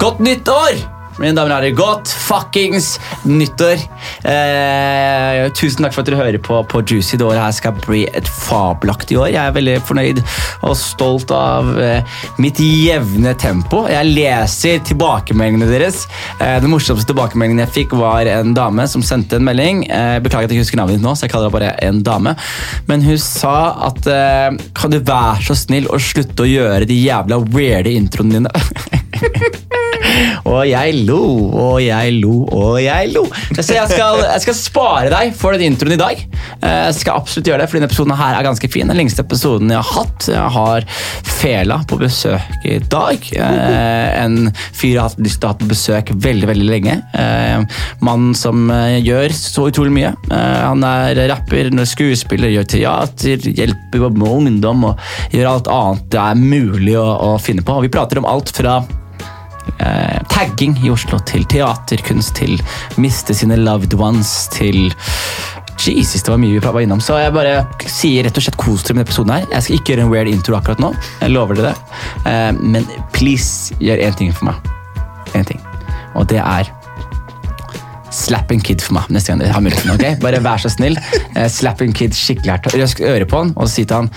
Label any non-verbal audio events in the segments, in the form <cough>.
Godt nyttår! Mine damer og herrer, godt fuckings nyttår. Eh, tusen takk for at dere hører på, på Juicy. Det året her skal bli et fabelaktig år. Jeg er veldig fornøyd og stolt av eh, mitt jevne tempo. Jeg leser tilbakemeldingene deres. Eh, den morsomste tilbakemeldingen jeg fikk, var en dame som sendte en melding. Eh, beklager at jeg ikke husker navnet ditt nå, så jeg kaller henne bare en dame. Men hun sa at eh, kan du være så snill å slutte å gjøre de jævla weirde introene dine? <laughs> <laughs> Og jeg lo, og jeg lo, og jeg lo. Så jeg skal, jeg skal spare deg for den introen i dag. Eh, Jeg skal absolutt gjøre det, for denne episoden her er ganske fin. Den lengste episoden jeg har hatt. Jeg har Fela på besøk i dag. Eh, En fyr jeg har hatt lyst til å ha på besøk veldig, veldig lenge. Mannen som eh, gjør så utrolig mye. Eh, Han er rapper, skuespiller, gjør teater, hjelper med ungdom og gjør alt annet det er mulig å, å finne på. Og vi prater om alt fra eh, tagging i Oslo til teaterkunst til miste sine loved ones til Jesus, det var mye vi var innom. Så jeg bare sier rett og slett kos dere med denne episoden her. Jeg skal ikke gjøre en weird intro akkurat nå. Jeg lover dere det. Eh, men please, gjør én ting for meg. En ting. Og det er Slap en kid for meg neste gang dere har muligheten. ok? Bare vær så snill. Eh, slapp en kid skikkelig hardt. Røsk øret på han og si til han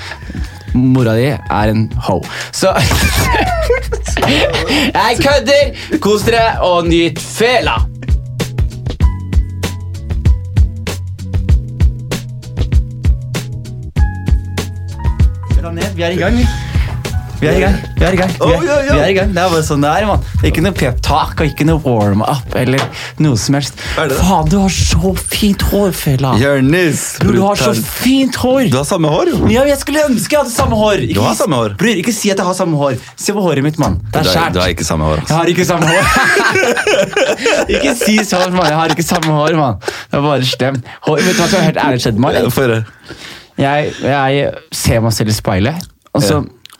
Mora di er en ho. Så <laughs> Jeg kødder! Kos dere og nyt fela! Vi er i gang, vi. Er i gang. Vi er i gang. Vi er, ja, ja. vi er i gang. Det er bare sånn det er, mann. Ikke noe pep-tak og ikke noe warm-up eller noe som helst. Faen, du har så fint hår, fella. Jørnis! Bror, du har så fint hår. Du har samme hår, jo. Ja, jeg skulle ønske jeg hadde samme hår. Ikke, Du har samme hår. Bror, ikke si at jeg har samme hår. Se på håret mitt, mann. Det er skjært. du har ikke samme hår. Altså. Jeg har ikke samme hår. <laughs> ikke si sånn, mann. Jeg har ikke samme hår, mann. Det er bare slemt. Hår, vet du hva som er helt ærlig skjedd, mann? Jeg, jeg ser meg selv i speilet, og så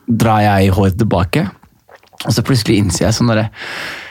drar jeg håret tilbake. Og så plutselig innser jeg sånn derre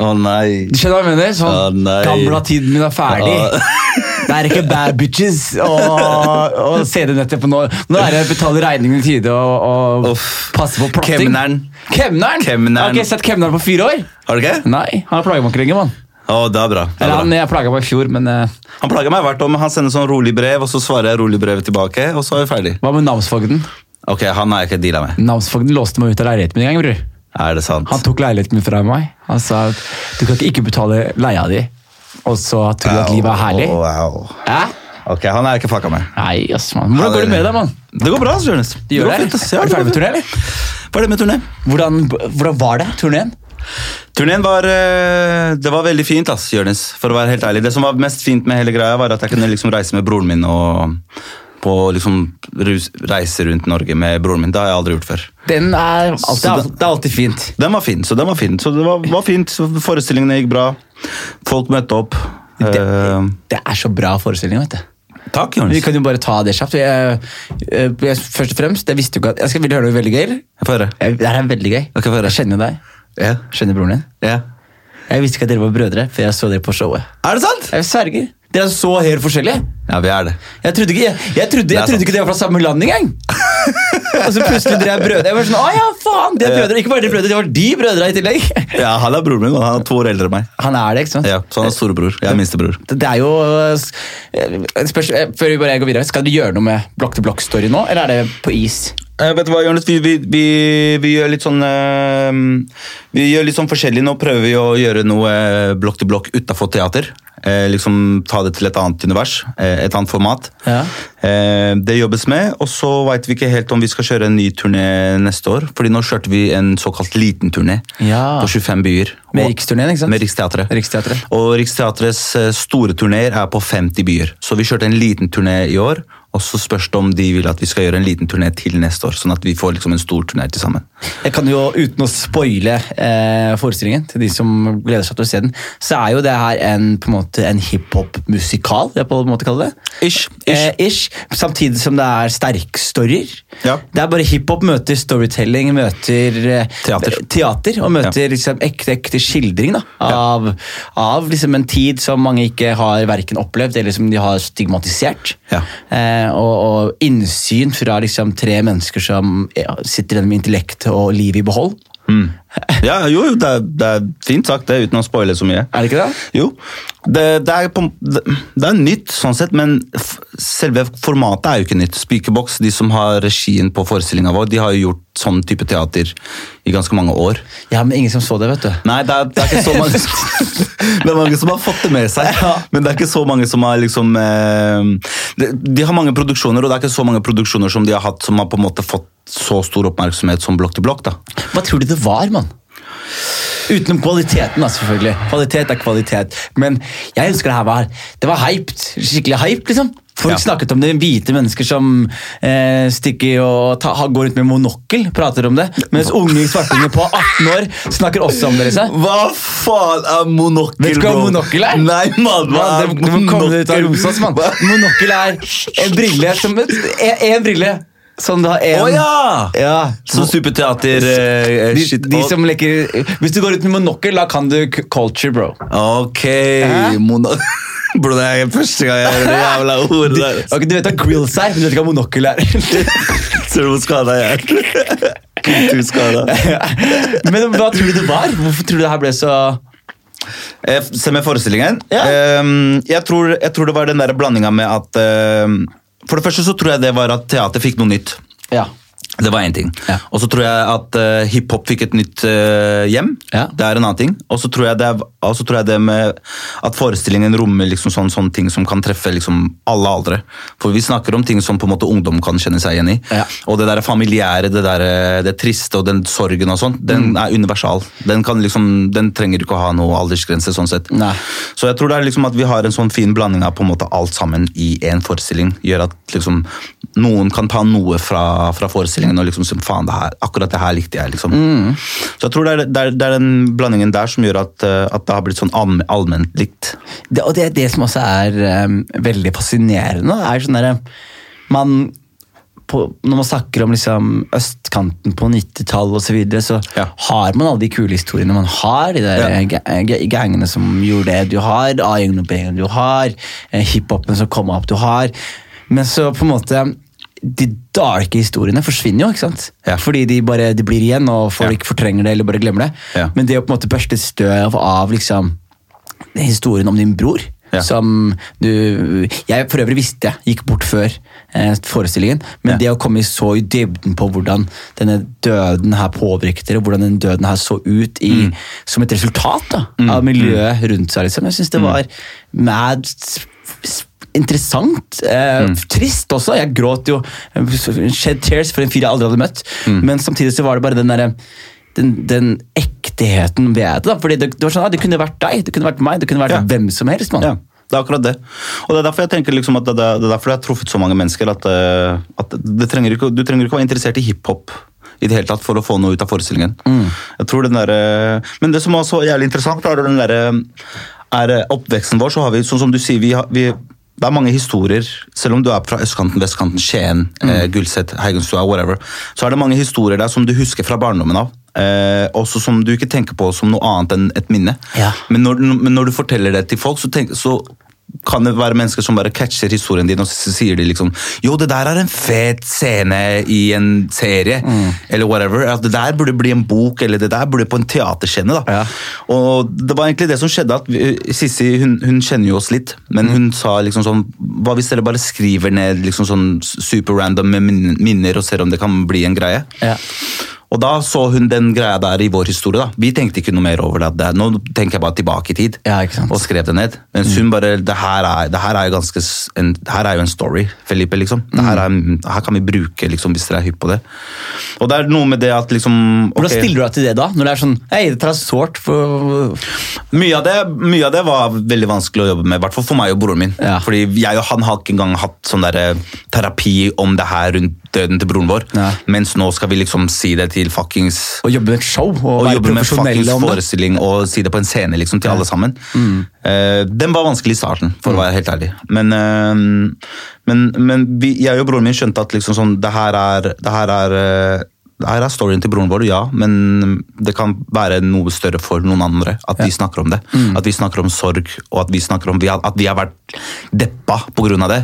Å nei. Du skjønner hva jeg mener? Sånn, nei. Gamla tiden min er ferdig. Oh. <laughs> Det er ikke bad bitches og, CD-nettet på nå. Nå er det å betale regningene i tide og, og passe på plotting. Kemneren. Kemneren? Kemneren. Har ikke sett kemneren på fire år. Har du ikke? Nei, han plager meg ikke lenger, mann. Å, det er bra. Det er Eller han jeg plaga meg i fjor, men uh... Han plager meg hvert år, men han sender sånn rolig brev, og så svarer jeg rolig brev tilbake, og så er vi ferdig. hva med namsfogden? Ok, han har jeg ikke deala med. Namsfogden låste meg ut av leiligheten min en gang, bror. Er det sant? Han tok leiligheten min fra meg. Han sa at du kan ikke betale leia di, og så tror du at livet er herlig. Wow. Ja? Ok, han er ikke fucka med. Nei, ass, man. Hvordan går det med deg, mann? Det går bra, gjør det? går fint, ass. Ja, er du ferdig med turné, eller? Ferdig med turné. Hvordan, hvordan var det, turneen? Turneen var, eh, det var veldig fint, ass, Jonis. For å være helt ærlig. Det som var mest fint med hele greia, var at jeg kunne liksom reise med broren min og på liksom reise rundt Norge med broren min. Det har jeg aldri gjort før. Den er alltid, det, det- det er alltid fint. Den var fin, så den var fin. Så det var, var fint. Så Forestillingene gikk bra. Folk møtte opp. Det, Det er så bra forestilling, vet du. takk, Vi kan jo bare ta det kjapt. Jeg, jeg, jeg, først og fremst, jeg visste jo ikke at Jeg skal vil du høre noe veldig gøy? Jeg høre. Jeg, det her er veldig gøy. Okay. Jeg kjenner deg. Ja. Kjenner broren din. Ja. Jeg visste ikke at dere var brødre før jeg så dere på showet. Er det sant? Jeg sverger. Dere er så helt forskjellige. Ja, vi er det. Jeg trodde ikke, jeg, jeg trodde, jeg trodde ikke dere var fra samme land engang. <laughs> Og så plutselig dere er brødre. Jeg var sånn, å ja, faen, de er brødre. Ikke bare de brødre, de var de brødre i tillegg. <laughs> Ja, Han er broren min, og han er to år eldre enn meg. Han er det, ikke sant? Ja, Så han er storebror. Jeg er minstebror. Det det er jo eh, spørs, eh, Før vi bare går videre, Skal dere gjøre noe med blokk-til-blokk-story nå, eller er det på is? Eh, vet du hva, Jonas? Vi, vi, vi, vi gjør litt sånn uh, Vi gjør litt sånn forskjellig. Nå prøver vi å gjøre noe eh, blokk til blokk utafor teater. Uh, liksom Ta det til et annet univers, et annet format. Ja. Det jobbes med, og så veit vi ikke helt om vi skal kjøre en ny turné neste år. Fordi nå kjørte vi en såkalt liten turné Ja. på 25 byer. Med Riksturneen, ikke sant? Med Riksteatret. Riksteatret. Og Riksteatrets store turneer er på 50 byer. Så vi kjørte en liten turné i år, og så spørs det om de vil at vi skal gjøre en liten turné til neste år. Sånn at vi får liksom en stor turné til sammen. Jeg kan jo, Uten å spoile eh, forestillingen til de som gleder seg til å se den, så er jo det her en, på en måte en hiphop-musikal. vil jeg på en måte kalle det. Ish. ish. Eh, ish. Samtidig som det er sterkstoryer. Ja. Det er bare hiphop møter storytelling, møter eh, Teater. teater og møter liksom ekte, ekte skildring da, av, av liksom en tid som mange ikke har verken opplevd eller som de har stigmatisert. Ja. Eh, og, og innsyn fra liksom tre mennesker som ja, sitter igjen med intellekt og liv i behold. Ja, jo, jo, det er, det er fint sagt, det, uten å spoile så mye. Er det ikke det? Jo, det, det, er, på, det, er nytt sånn sett, men selve formatet er jo ikke nytt. Speakerbox, de som har regien på forestillinga vår, de har jo gjort sånn type teater i ganske mange år. Ja, men ingen som så det, vet du. Nei, det er, det er ikke så mange <laughs> Det er mange som har fått det med seg, Ja. men det er ikke så mange som har liksom eh, de, de har mange produksjoner, og det er ikke så mange produksjoner som de har hatt som har på en måte fått så stor oppmerksomhet som Blokk til blokk. da. Hva tror du det var, mann? Utenom kvaliteten, da, selvfølgelig. Kvalitet er kvalitet. Men jeg husker det her var Det var hyped. Skikkelig hyped, liksom. Folk Ja. snakket om det. Hvite mennesker som eh, stikker og ta, går rundt med monokkel, prater om det. Mens unge svartinger på 18 år snakker også om det. liksom. Hva faen er monokkel, Vet du hva monokkel er? Nei, mann, hva er det, det må komme ut av monokkel? Mann. Monokkel er en brille som En, en brille som du har en Å ja! ja. Som superteater uh, De, shit. de som leker Hvis du går ut med monokkel, da kan du culture, bro. Ok, Hæ? <laughs> Bro, det er første gang jeg hører det jævla <laughs> ordet der. Ok, Du vet hva grills er, men du vet ikke hva monokkel er. <laughs> Ser du hvor skada jeg er? Du skada. men hva tror du det var? Hvorfor tror du det her ble så Eh, Se med forestillingen. Ja. Um, jeg, tror, jeg tror det var den der blandinga med at eh, For det første så tror jeg det var at teater fikk noe nytt. Ja. Det var én ting. Ja. Og så tror jeg at uh, hiphop fikk et nytt uh, hjem. Ja. Det er en annen ting. Og så tror tror jeg det med at forestillingen rommer liksom sånn, sånne ting som kan treffe liksom alle aldre. For vi snakker om ting som på en måte ungdom kan kjenne seg igjen i. Ja. Og det der familiære, det, der, eh, det triste og den sorgen og sånn, den Mm. er universal. Den, kan liksom, den trenger ikke å ha noe aldersgrense. sånn sett. Nei. Så jeg tror det er liksom at vi har en sånn fin blanding av på en måte alt sammen i én forestilling. Gjør at liksom noen kan ta noe fra, fra forestillingen og liksom faen, det her, akkurat det her likte jeg. liksom. Så jeg tror det er, det, er, det er den blandingen der som gjør at, eh, at det har blitt sånn allm- allment likt. det, Og det er det som også er um, veldig fascinerende. er sånn der, man på, Når man snakker om liksom østkanten på 90-tallet osv., så, videre, så Ja. har man alle de kule historiene. Man har de der Ja. ga- gangene som gjorde det. Du har A-gjengen og B-gjengen, du har eh, hiphopen som kom opp, du har Men så på en måte de darke historiene forsvinner jo, ikke sant? Ja. Fordi de bare de blir igjen, og folk Ja. fortrenger det eller bare glemmer det. Ja. Men det å på en måte børste støv av liksom historien om din bror, som du Jeg for øvrig visste gikk bort før eh, forestillingen, men det å komme så i dybden på hvordan denne døden her påvirket dere, hvordan den døden her så ut i, Mm. som et resultat da, av miljøet rundt seg, liksom. Jeg syns Mm. det var mad Interessant. Eh, Mm. Trist også. Jeg gråt jo. eh, Shed tears for en fyr jeg aldri hadde møtt. Mm. Men samtidig så var det bare den derre den, den ektigheten ved det. da, fordi det, det var sånn, ja, det kunne vært deg, det kunne vært meg, det kunne vært Ja. hvem som helst. mann. Ja, det er akkurat det. Og det er derfor jeg tenker liksom at det, det, det er derfor jeg har truffet så mange mennesker. At, eh, at det trenger ikke, du trenger ikke være interessert i hiphop i det hele tatt for å få noe ut av forestillingen. Jeg tror den der, eh, Men det som var så jævlig interessant, er den der, er oppveksten vår. så har vi, sånn som du sier, vi, har, vi det er mange historier, selv om du er fra østkanten, vestkanten, Skien, eh, Gulset, Heigenstua, whatever, så er det mange historier der som du husker fra barndommen av. Eh, også som du ikke tenker på som noe annet enn et minne. Ja. Men når, men når du forteller det til folk, så, tenk, så kan det være mennesker som bare catcher historien din, og så sier de liksom Jo, det der er en fet scene i en serie, eller whatever. At det der burde bli en bok, eller det der burde på en teaterscene. da. Ja. Og det var egentlig det som skjedde, at vi, Sissi hun, hun kjenner jo oss litt, men hun sa liksom sånn Hva hvis dere bare skriver ned liksom sånn super random med minner og ser om det kan bli en greie? Ja. Og da så hun den greia der i vår historie. da. Vi tenkte ikke noe mer over det. Nå tenker jeg bare tilbake i tid Ja, og skrev det ned. Mens hun bare Det her er, det her er jo ganske en, det her er jo en story, Felipe. liksom. Det her, er, her kan vi bruke liksom, hvis dere er hypp på det. Og det er noe med det at liksom Hvordan stiller du deg til det da? Når det er sånn Hei, dette er sårt for mye av, det, mye av det var veldig vanskelig å jobbe med, i hvert fall for meg og broren min. Ja. Fordi jeg og han har ikke engang hatt sånn der, eh, terapi om det her rundt døden til broren vår. Ja. Mens nå skal vi liksom si det til fuckings å jobbe med et show og, og være profesjonelle om det? forestilling og si det på en scene liksom, til alle sammen. Eh, den var vanskelig i starten, for å være helt ærlig. Men, uh, men, men vi, jeg og broren min skjønte at liksom sånn, det her er, det her er det her er storyen til broren vår, ja, men det kan være noe større for noen andre. At vi snakker om det. At vi snakker om sorg, og at vi snakker om at vi har vært deppa pga. det.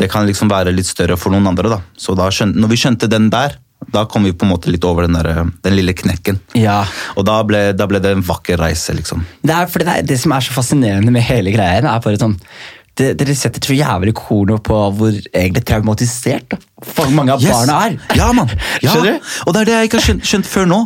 Det kan liksom være litt større for noen andre. da. Så da skjønte, når vi skjønte den der, Da kom vi på en måte litt over den, der, den lille knekken. Ja. Og da ble, da ble det en vakker reise, liksom. Det, er, fordi det, er, det som er så fascinerende med hele greia, er bare sånn det, Dere setter så jævlig korno på hvor egentlig traumatisert da, for mange av Yes. barna er. Ja, mann. Ja. Og det er det jeg ikke har skjønt, skjønt før nå.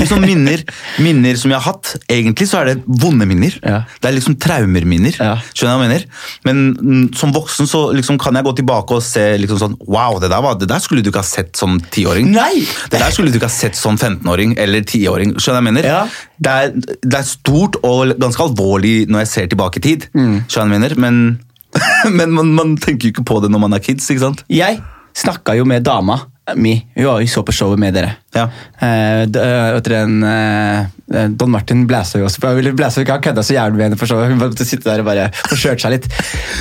Liksom minner, minner som jeg har hatt. Egentlig så er det vonde minner. Ja. Det er liksom traumerminner. Ja. Skjønner du hva jeg mener? Men mm, som voksen så liksom kan jeg gå tilbake og se liksom sånn Wow, det der, var, det der skulle du ikke ha sett som tiåring. Det der skulle du ikke ha sett som 15-åring eller 10-åring. Skjønner jeg mener? Ja. Det, er, det er stort og ganske alvorlig når jeg ser tilbake i tid. Mm. Skjønner jeg mener? Men, <laughs> men man, man tenker jo ikke på det når man er kids, ikke sant? Jeg snakka jo med dama mi. Hun så på showet med dere. Ja. Eh, eh, vet dere, eh, Don Martin blæsa jo også. på- Blæsa ikke, Han kødda så jævlig med henne for showet. Hun måtte sitte der og bare forskjørte seg litt.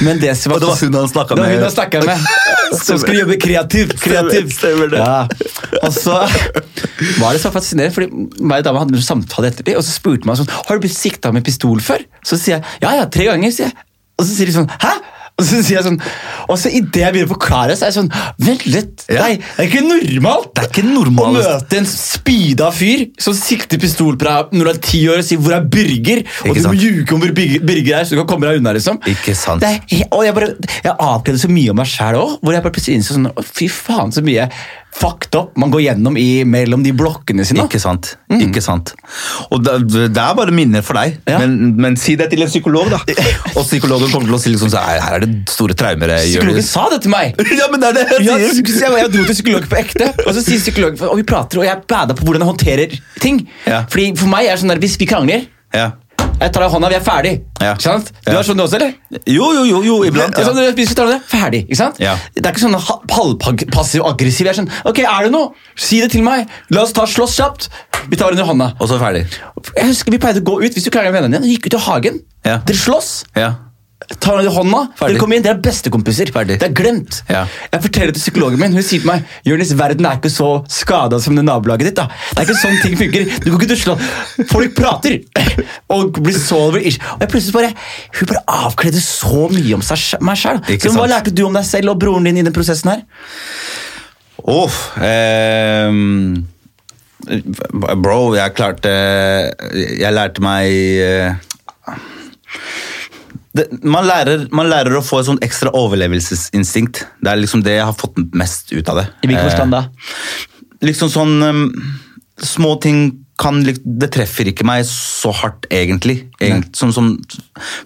Men det som var Og det var hun han snakket med. hun han med. Som skulle jobbe kreativt. kreativt. Stemmer det. Ja. Og så <laughs> var det så fascinerende, fordi meg og dama hadde en samtale etter det, og så spurte man sånn Har du blitt sikta med pistol før? Så sier jeg ja, ja, tre ganger. sier jeg. Og så sier de sånn Hæ? Og så sier jeg sånn, og så idet jeg begynner å forklare, så er jeg sånn Vent litt! Ja. Nei, det er ikke normalt! Det er ikke normalt. Å møte en speeda fyr som sikter pistol på deg når du er ti år og sier 'hvor er Birger?' Og du må ljuge om hvor Birger er, så du kan komme deg unna. liksom. Ikke sant. Er, og jeg, bare, jeg avkledde så mye om meg sjæl òg, hvor jeg bare plutselig innså sånn, fy faen så mye fucked up man går gjennom i, mellom de blokkene sine. Ikke sant. Ikke sant. Og det, det er bare minner for deg. Ja. Men, men si det til en psykolog, da. <laughs> Og psykologen kommer til å si liksom så her, er det store traumer. Psykologen gjør Psykologen sa det til meg! <laughs> Ja, men det er det jeg sier! jeg, jeg dro til psykolog på ekte, og så sier psykologen Og vi prater, og jeg bada på hvordan jeg håndterer ting. Ja. Fordi For meg er det sånn der, hvis vi krangler Ja. Jeg tar deg i hånda, vi er ferdig. Ja. Ikke sant? Du Ja. er sånn du også, eller? Jo, jo, jo, jo iblant. Altså, Ja. når vi skal ta det, ferdig, ikke sant? Ja. Det er ikke sånn halvpassiv halvpassiv-aggressiv. Jeg er sånn, ok, er det noe? Si det til meg. La oss ta slåss kjapt. Vi tar i hånda. Og så ferdig. Jeg husker Vi pleide å gå ut hvis du krangla med vennene dine. Gikk ut i hagen. Ja. Dere slåss. Ja. Tar henne i hånda. Ferdig. Dere kommer inn, dere er bestekompiser. Ferdig. Det er glemt. Ja. Jeg forteller det til psykologen min. Hun sier til meg Jonis, verden er ikke så skada som det nabolaget ditt. da. Det er ikke sånn ting funker. Du kan ikke dusle. Folk prater <laughs> og blir så over ish. Og jeg plutselig bare, Hun bare avkledde så mye om seg, meg sjøl. Hva lærte du om deg selv og broren din i den prosessen her? Åh, ehm, Bro, jeg klarte Jeg lærte meg eh, det, man, lærer, man lærer å få et sånn ekstra overlevelsesinstinkt. Det er liksom det jeg har fått mest ut av det. I hvilken forstand da? Eh, liksom sånn um, Små ting kan Det treffer ikke meg så hardt, egentlig. egentlig som, som,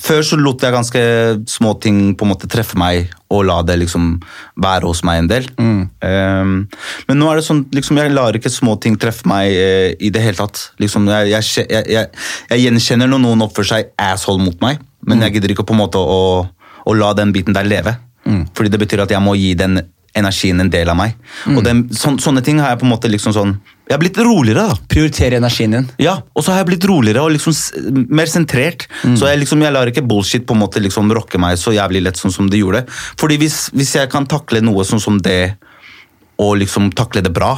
før så lot jeg ganske små ting på en måte treffe meg, og la det liksom være hos meg en del. Um, men nå er det sånn liksom, Jeg lar ikke små ting treffe meg uh, i det hele tatt. Liksom, jeg, jeg, jeg, jeg, jeg gjenkjenner når noen oppfører seg asshole mot meg, men jeg gidder ikke på en måte å, å la den biten der leve. Fordi det betyr at jeg må gi den energien en del av meg. Og den, så, sånne ting har jeg på en måte liksom sånn Jeg har blitt roligere, da. Prioritere energien din. Ja, og så har jeg blitt roligere og liksom mer sentrert. Så jeg, liksom, jeg lar ikke bullshit på en måte liksom rocke meg så jævlig lett sånn som det gjorde. Fordi hvis, hvis jeg kan takle noe sånn som det, og liksom takle det bra,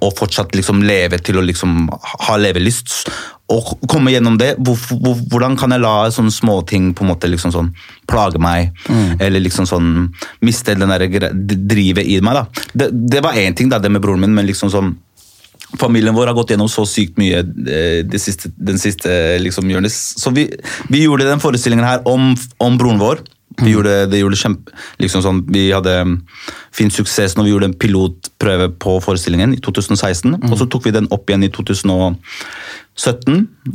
og fortsatt liksom leve til å liksom ha levelyst, og komme gjennom det, hvor, hvor, hvordan kan jeg la sånne småting på en måte liksom sånn plage meg, eller liksom sånn miste den der drivet i meg da. Det, det var én ting, da, det med broren min, men liksom sånn Familien vår har gått gjennom så sykt mye eh, det siste, den siste liksom, hjørnet. Så vi, vi gjorde den forestillingen her om, om broren vår. Vi gjorde, det gjorde kjempe, liksom sånn, vi hadde mm, fin suksess når vi gjorde en pilotprøve på forestillingen i 2016. Og så tok vi den opp igjen i 2017,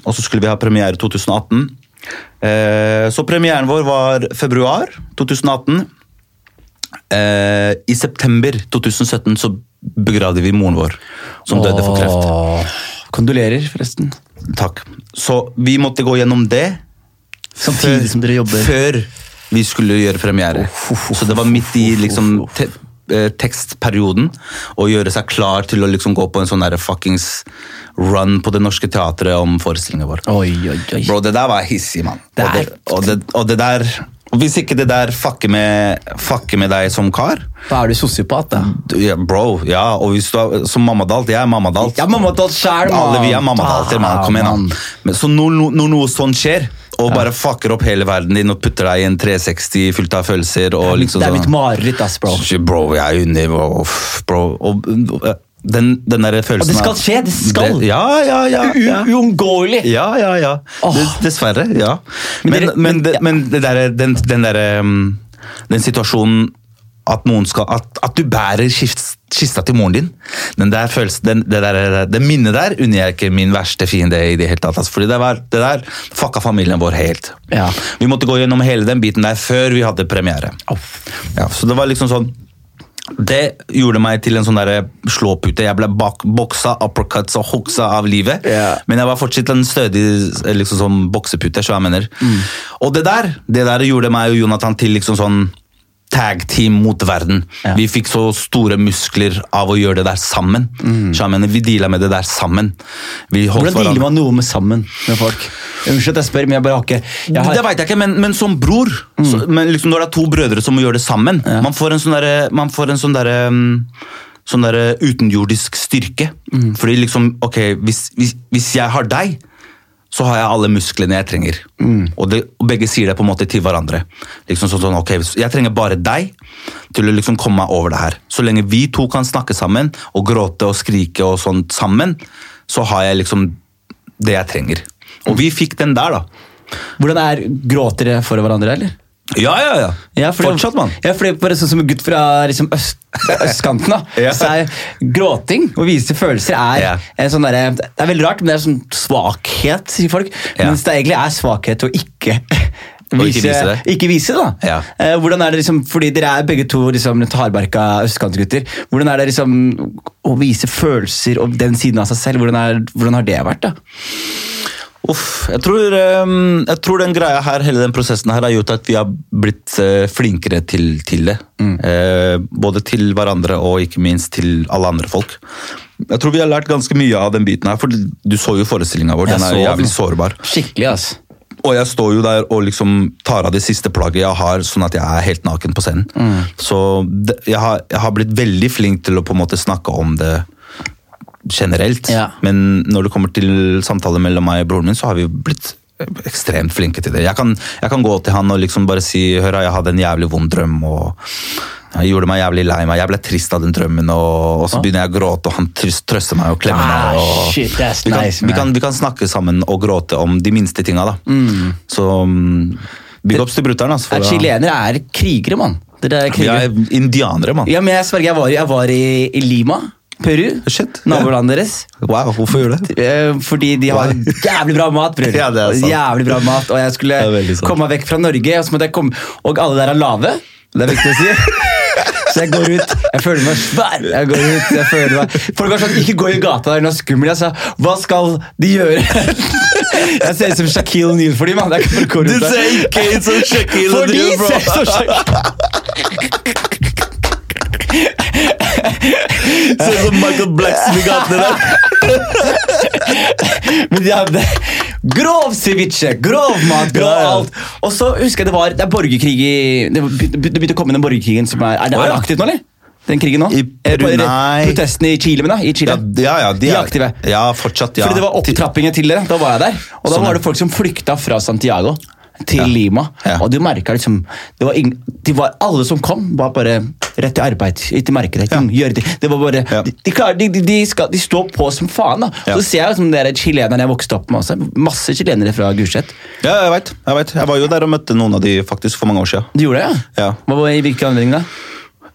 og så skulle vi ha premiere i 2018. Eh, så premieren vår var februar 2018. Eh, I september 2017 så begravde vi moren vår, som døde for kreft. Åh, Kondolerer, forresten. Takk. Så vi måtte gå gjennom det Samtidig som dere jobber. før vi skulle gjøre premiere. Så det var midt i liksom te eh, tekstperioden å gjøre seg klar til å liksom gå på en sånn fuckings run på Det Norske Teatret om forestillingen vår. Oi, oi, oi. Bro, det der var hissig, mann. Og, og, og det der og Hvis ikke det der fucker med, fucker med deg som kar Da er du sosiopat, da. ja, Bro, ja, og hvis du er som mammadalt Jeg er mammadalt. Jeg er mammadalt sjæl, Alle vi er mammadalter, mann. Kom igjen, mann. Så når, når noe sånt skjer, og bare fucker opp hele verden din og putter deg i en 360 fullt av følelser og liksom Det er sånn mitt mareritt, ass, bro. Bro, jeg er under bro, bro. Og, Den, den der følelsen Og det skal skje, det skal. Det, ja, ja, ja. ja. Uunngåelig! Ja, ja, ja. Dessverre, ja. Men Men, dere- men, ja. men det der, den, den derre Den situasjonen at skal At, at du bærer kist, kista til moren din. Den der følelsen, den, det, der, det minnet der unner jeg ikke min verste fiende i det hele tatt. Altså, fordi det, var, det der fucka familien vår helt. Ja. Vi måtte gå gjennom hele den biten der før vi hadde premiere. Ja, så det var liksom sånn det gjorde meg til en sånn slåpute. Jeg ble bak, boksa, uppercuts og hooksa av livet. Yeah. Men jeg var fortsatt en stødig liksom sånn boksepute. Så jeg mener. Og det der det der gjorde meg og Jonathan til liksom sånn tag team mot verden. Ja. Vi fikk så store muskler av å gjøre det der sammen. Jeg mener, Vi deala med det der sammen. Hvordan dealer man noe med sammen med folk? Unnskyld at jeg spør, men jeg bare har ikke jeg har, det vet jeg ikke, men, men som bror så, men liksom Når det er to brødre som må gjøre det sammen Man får en sånn derre Man får en sånn derre mm, Sånn derre utenjordisk styrke. Fordi liksom, ok, hvis, hvis, hvis jeg har deg, så har jeg alle musklene jeg trenger. Og, det, og begge sier det på en måte til hverandre. Liksom sånn, sånn, ok, Jeg trenger bare deg til å liksom komme meg over det her. Så lenge vi to kan snakke sammen og gråte og skrike og sånt sammen, så har jeg liksom det jeg trenger. Og vi fikk den der, da. Hvordan er Gråter dere for hverandre, eller? Ja, ja, ja. Ja, fordi- Fortsatt, mann. Ja, fordi bare sånn som en gutt fra liksom, øst, østkanten, da. <laughs> Ja. Så er gråting og vise følelser er Ja. en sånn der, Det er veldig rart, men det er sånn svakhet, sier folk. Mens det egentlig er svakhet å ikke Vise, ikke vise det. Ikke vise det, da. Ja. Eh, hvordan er det liksom, fordi Dere er begge to liksom, hardbarka østkantgutter. Hvordan er det liksom å vise følelser og den siden av seg selv? Hvordan, er, hvordan har det vært? da? Uff, jeg tror, ehm, jeg tror den greia her, hele den prosessen her har gjort at vi har blitt eh, flinkere til, til det. Eh, både til hverandre og ikke minst til alle andre folk. Jeg tror vi har lært ganske mye av den biten her, for du så jo forestillinga vår. Den er jævlig sårbar. Skikkelig, ass. Og jeg står jo der og liksom tar av det siste plagget jeg har, sånn at jeg er helt naken på scenen. Så det, jeg, har, jeg har blitt veldig flink til å på en måte snakke om det generelt. Ja. Men når det kommer til samtaler mellom meg og broren min, så har vi blitt ekstremt flinke til det. Jeg kan, jeg kan gå til han og liksom bare si hør, jeg hadde en jævlig vond drøm. og jeg gjorde meg jævlig lei meg. Jeg ble trist av den drømmen, og, og så begynner jeg å gråte, og han trøs- trøster meg og klemmer Ah, meg. Og, shit, that's vi, kan, nice, vi, kan, vi kan snakke sammen og gråte om de minste tinga, da. Så mm, big ups til brutter'n. Altså, Er Chilenere er krigere, mann. Dere er vi er indianere, mann. Ja, men jeg sverger, jeg var, jeg var i, i Lima, Peru. Shit, Nabolandet deres. Wow, hvorfor gjør det? Eh, Fordi de har Wow. jævlig bra mat, bror. <laughs> Ja. Jævlig bra mat, Og jeg skulle komme meg vekk fra Norge, og komme Og alle der er lave. Det er viktig å si. <laughs> Så jeg går ut, jeg føler meg svær. Jeg går ut, jeg føler meg Folk har sånn, ikke gå i gata der, hun er skummel. Jeg sa, hva skal de gjøre? <laughs> Jeg ser ut som Shaquille O'Neill for dem, Du Jeg kan bare gå rundt ikke ut som Shaquille For de O'Neal, bro. ser som Shaquille Ser ut som Michael Blackson i gatene der. Men de hadde grov ceviche, grov mat, grov alt. Og så husker jeg det var det er borgerkrig i Det begynte å komme den borgerkrigen som er Er det, er det aktivt nå, eller? Den krigen nå? I Peru, Eh, nei. Protestene i Chile, men da? I Chile. Ja, ja, ja, de, er er aktive. Ja, fortsatt, ja. Fordi det var opptrappingen til dere. Da var jeg der. Og da Sånn, var det folk som flykta fra Santiago til. Lima. Og du merka liksom det var ingen, de var, Alle som kom, var bare rett til arbeid. Ikke markedet. Ja. Gjøre det. det var bare, de, de, klarer, de, de, de, skal, de står på som faen. da. Så ser jeg liksom dere chilenerne jeg vokste opp med også. Masse chilenere fra Gulset. Ja, jeg vet, jeg. Jeg var jo der og møtte noen av de faktisk for mange år siden. Du gjorde det, ja? Ja. Hva var I Hvilken anledning da?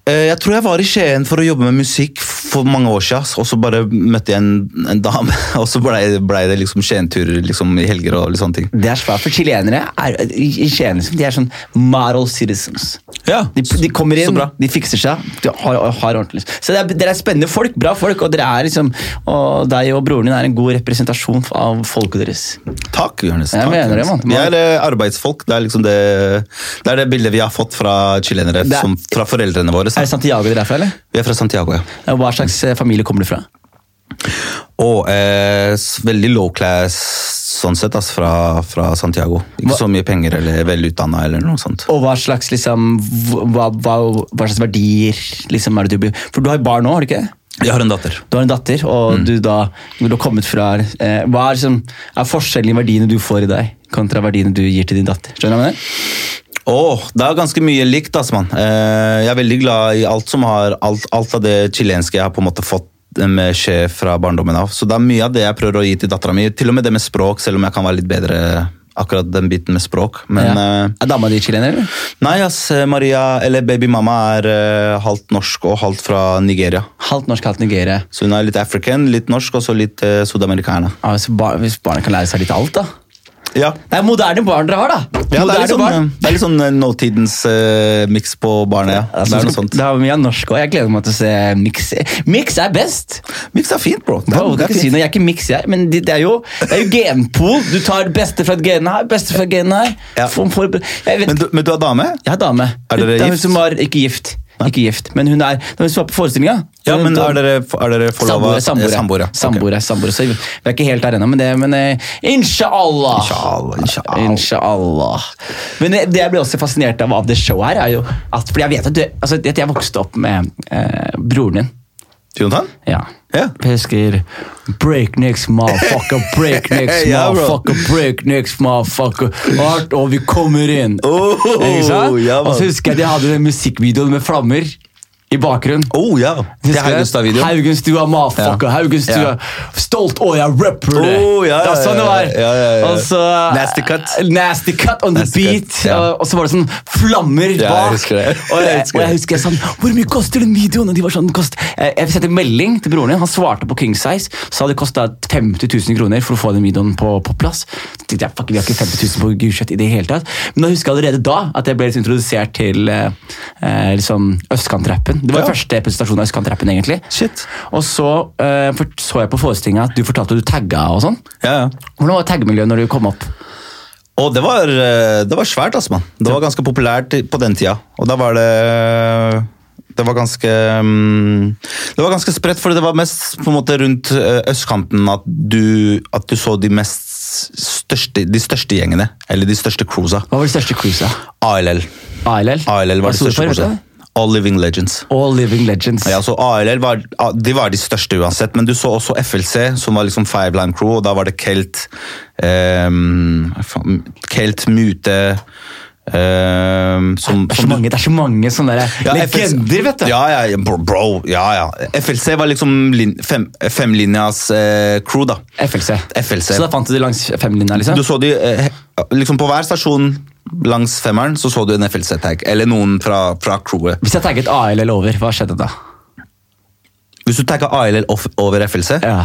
Eh, Jeg tror jeg var i Skien for å jobbe med musikk for mange år siden, og så bare møtte jeg en, en dame, <laughs> og så blei ble det liksom Skien-turer liksom, i helger og litt sånne ting. Det er svært, for chilenere er, i Skien liksom, de er sånn model citizens. Ja, De, de kommer så inn, bra. de fikser seg. De har, har ordentlig. Så det er, dere er spennende folk, bra folk, og dere er liksom Og deg og broren din er en god representasjon av folket deres. Takk, Johannes. Jeg takk, mener det, man. Vi er eh, arbeidsfolk. Det er liksom det, det er det bildet vi har fått fra chilenere, er- som, fra foreldrene våre. Er det Santiago dere er fra, eller? Vi er fra Santiago, ja. Hva slags eh, familie kommer du fra? Og eh, veldig low class sånn sett, altså, fra, fra Santiago. Ikke Hva- så mye penger eller velutdanna eller noe sånt. Og hva slags liksom hva, hva, hva slags verdier liksom er det du For du har jo barn nå, har du ikke? Jeg har en datter. Du har en datter, og du da vil har kommet fra eh, Hva er, liksom, er forskjellen i verdiene du får i deg, kontra verdiene du gir til din datter? Skjønner du hva jeg mener? Åh, det er ganske mye likt, altså, mann. Eh, jeg er veldig glad i alt som har alt, alt av det chilenske jeg har på en måte fått med sjef fra barndommen av. Så det er mye av det jeg prøver å gi til dattera mi. Til og med det med språk, selv om jeg kan være litt bedre akkurat den biten med språk. Men ja. eh, Er dama di chilener, eller? nei, ass, Maria, eller babymamma, er uh, halvt norsk og halvt fra Nigeria. Halvt norsk, halvt Nigeria. Så hun er litt african, litt norsk og så litt uh, sudamerikaner. Ja, hvis, bar hvis barnet kan lære seg litt alt, da. Ja. Det er moderne barn dere har, da! Ja, det er litt sånn, barn. det er litt sånn eh, nåtidens uh, miks på barnet. Ja. Det er noe sånt. Det er mye av norsk òg. Jeg gleder meg til å se Mix. Mix er best! Miks er fint, bro. Det er, bro, det kan er si fint. noe, jeg er ikke mix, jeg, men det, det, er jo, det er jo genpool. Du tar det beste fra et gen her, beste fra et gen her. Ja. For, for, jeg vet Men, du, men du er dame? Jeg er dame. Er dere gift? er hun som var ikke gift. Ikke gift, Men hun er Når vi var på forestillinga Ja, men er dere, er dere forlova? Samboere. Samboere. Samboere. Samboere. Så vi er ikke helt der ennå, men, det, men eh, inshallah! Inshallah, inshallah. Inshallah. Men det, jeg ble også fascinert av av det showet her, er jo at Fordi jeg vet at, du, altså, jeg vokste opp med eh, broren din. Jonathan? Ja. Ja. Break Breaknecks, motherfucker, <laughs> breaknecks, Ja, motherfucker motherfucker, breaknecks, motherfucker. Art, og vi kommer inn. Oh, Ikke sant? ja, og så husker jeg de hadde den musikkvideoen med flammer i bakgrunnen. Oh, ja. Det er Haugenstua-videoen. Haugenstua, motherfucker. Haugenstua. Stolt, og jeg rapper det! Oh, ja, det var sånn det var. ja, ja, ja. Og så, Nasty cut. Nasty cut on Nasty the beat. ja. og, og så var det sånn flammer Ja, jeg husker det. Og, Jeg og jeg husker jeg sa Hvor mye koster den videoen? Og de var sånn, kost, jeg, jeg sendte melding til broren din. Han svarte på King Size. Sa det kosta 50 000 kroner for å få den videoen på, på plass. Så tenkte jeg, fuck, Vi har ikke 50 000 på Gulset i det hele tatt. Men da husker jeg allerede da at jeg ble introdusert til eh, eh, liksom østkantrappen. Det var Ja. første presentasjon av østkantrappen, egentlig. Shit. Og så uh, så jeg på forestillinga at du fortalte at du tagga og sånn. Ja, ja. Hvordan var taggemiljøet når du kom opp? Og det var, eh, det var svært, altså, mann. Det var ganske populært på den tida. Og da var det det var ganske mm, Det var ganske spredt, for det var mest på en måte rundt eh, østkanten at du, at du så de mest største, de største gjengene. Eller de største cruisa. Hva var de største cruisa? ALL. ALL? ALL var, var det største du? All Living Legends. All Living Legends. Ja, så ALL var, de var de største uansett, men du så også FLC, som var liksom Five Line Crew, og da var det Kelt, um, Kelt Mute um, som, Det er så mange, det er så mange sånne der Ja, FLC legender, vet du. Ja, ja, bro, bro ja, ja. FLC var liksom lin, fem, femlinjas eh, crew, da. FLC. FLC. Så da fant du de langs femlinja, liksom? Du så de, eh, liksom På hver stasjon langs femmeren så så du en FLC-tag, eller noen fra, fra crewet. Hvis jeg tagget ALL over, hva skjedde da? Hvis du tagga ALL off- over FLC Ja.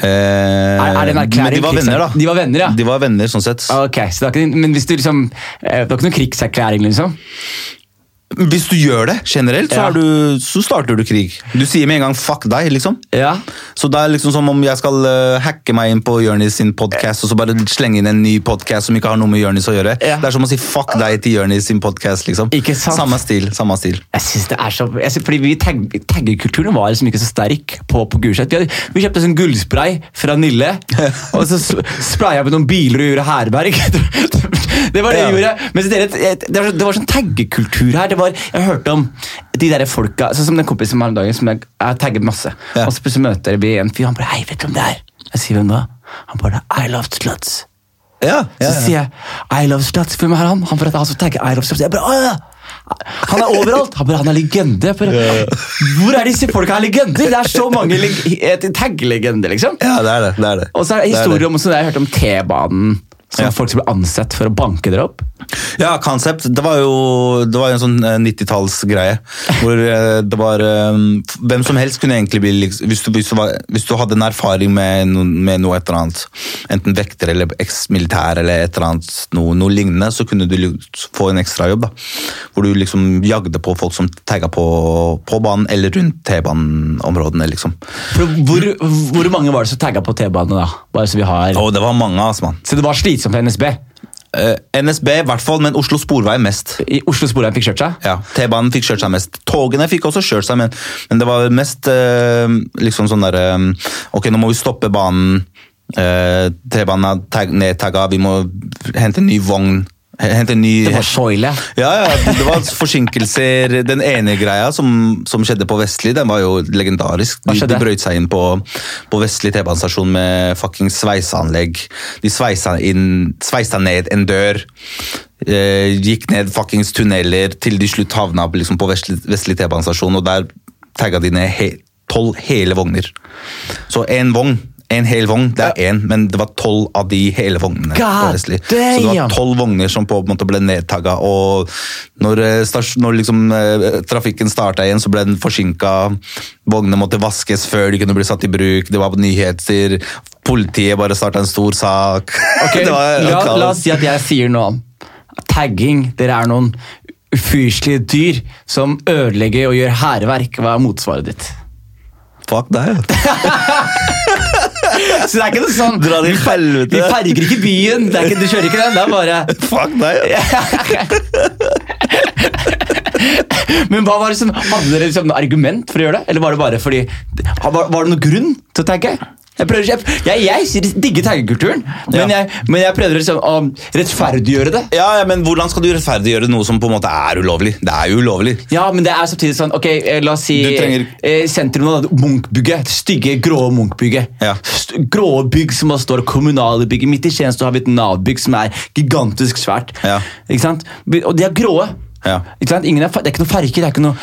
eh, Er, er det en erklæring? Men de var venner, da. De var venner, ja. De var venner, sånn sett. Ok, så det er ikke, Men hvis du liksom eh, Det var ikke noen krigserklæring, liksom? Hvis du gjør det generelt, så, Ja. du, så starter du krig. Du sier med en gang 'fuck deg', liksom. Ja. Så det er liksom som om jeg skal uh, hacke meg inn på Jonis sin podkast og så bare slenge inn en ny podkast som ikke har noe med Jonis å gjøre. Ja. Det er som å si 'fuck deg' til Jonis sin podkast. Liksom. Ikke sant? Samme stil. samme stil. Jeg synes det er så... Synes, fordi vi tag, Taggekulturen var liksom ikke så sterk på, på Gulset. Vi, vi kjøpte sånn gullspray fra Nille, <laughs> og så spraya vi noen biler og gjorde herberg. <laughs> Det var det Ja. vi gjorde. Men dere, det, var, det var sånn taggekultur her. Det var, jeg hørte om de der folka Sånn som den kompisen om dagen som jeg, jeg tagget masse. Ja. Og så plutselig møter vi en fyr, han bare 'Hei, vet du hvem det er?' Jeg sier 'Hvem da?' Han bare 'I love sluts'. Ja, ja, Så sier jeg I love sluts. Hvem er han? Han bare, han som tagger I love sluts. Jeg bare, Åh! Han er overalt! Han bare, han er legende. Bare, Hvor er disse folka her legender? Det er så mange leg- taglegender, liksom. ja, det er det. det, er det. Og så er det er historier om sånn jeg hørte om T-banen. Som Ja. folk som ble ansett for å banke dere opp. Ja, Concept. Det var jo det var jo en sånn eh, 90-tallsgreie. Hvor eh, det var eh, Hvem som helst kunne egentlig bli liksom, hvis, du, hvis, du var, hvis du hadde en erfaring med, noe- med noe et eller annet, enten vekter eller eksmilitær eller et eller annet, noe, noe lignende, så kunne du få en ekstrajobb. Hvor du liksom jagde på folk som tagga på, på banen eller rundt T-baneområdene. liksom. Hvor, hvor mange var det som tagga på T-banen da? Bare så vi har... Oh, det var mange, altså, mann. Så det var slitsomt for NSB? Eh, NSB i hvert fall, men Oslo Sporvei mest. I Oslo Sporveien fikk kjørt seg? Ja, T-banen fikk kjørt seg mest. Togene fikk også kjørt seg, men, men det var mest eh, liksom sånn derre Ok, nå må vi stoppe banen. Eh, T-banen er tag, nedtagga, vi må hente en ny vogn. Hente en ny Det var Soile. ja, ja, det var forsinkelser. Den ene greia som, som skjedde på Vestli, den var jo legendarisk. De, de brøyt seg inn på, på Vestli T-banestasjon med fucking sveiseanlegg. De sveisa, inn, sveisa ned en dør. Eh, gikk ned fuckings tunneler til de slutt havna liksom, på Vestli, Vestli T-banestasjon, og der tagga de ned he tolv hele vogner. Så en vogn, en hel vogn, det er én, men det var tolv av de hele vognene. God Så det var tolv vogner som på en måte ble nedtagga, og når, eh, når liksom, eh, trafikken starta igjen, så ble den forsinka. Vognene måtte vaskes før de kunne bli satt i bruk. Det var nyheter. Politiet bare starta en stor sak. <laughs> Okay, Det var- la, la oss si at jeg sier noe. Tagging, dere er noen ufyselige dyr som ødelegger og gjør hærverk. Hva er motsvaret ditt? Fuck deg. <laughs> <laughs> Så det er ikke noe sånn Dra til helvete. Vi ferger ikke byen. Det er ikke, du kjører ikke den. Det er bare Fuck deg. <laughs> Men hva var det som, Hadde dere liksom argument for å gjøre det? Eller var det bare fordi Var, var det noen grunn til å tagge? Jeg, prøver, jeg, jeg, jeg digger taggekulturen, men, Ja. men jeg prøver liksom å rettferdiggjøre det. Ja, ja, men hvordan skal du rettferdiggjøre noe som på en måte er ulovlig? Det er jo ulovlig. Ja, men det er samtidig sånn Ok, eh, la oss si trenger- eh, sentrum av Munchbygget. Stygge, grå Munch-bygget. Ja. Grå bygg som står kommunale bygg. Midt i Tjenesten har vi et Nav-bygg som er gigantisk svært. Ja. Ikke sant? Og de er gråe. Ja. Ikke sant? Er, det er ikke noe farger. det er ikke noe...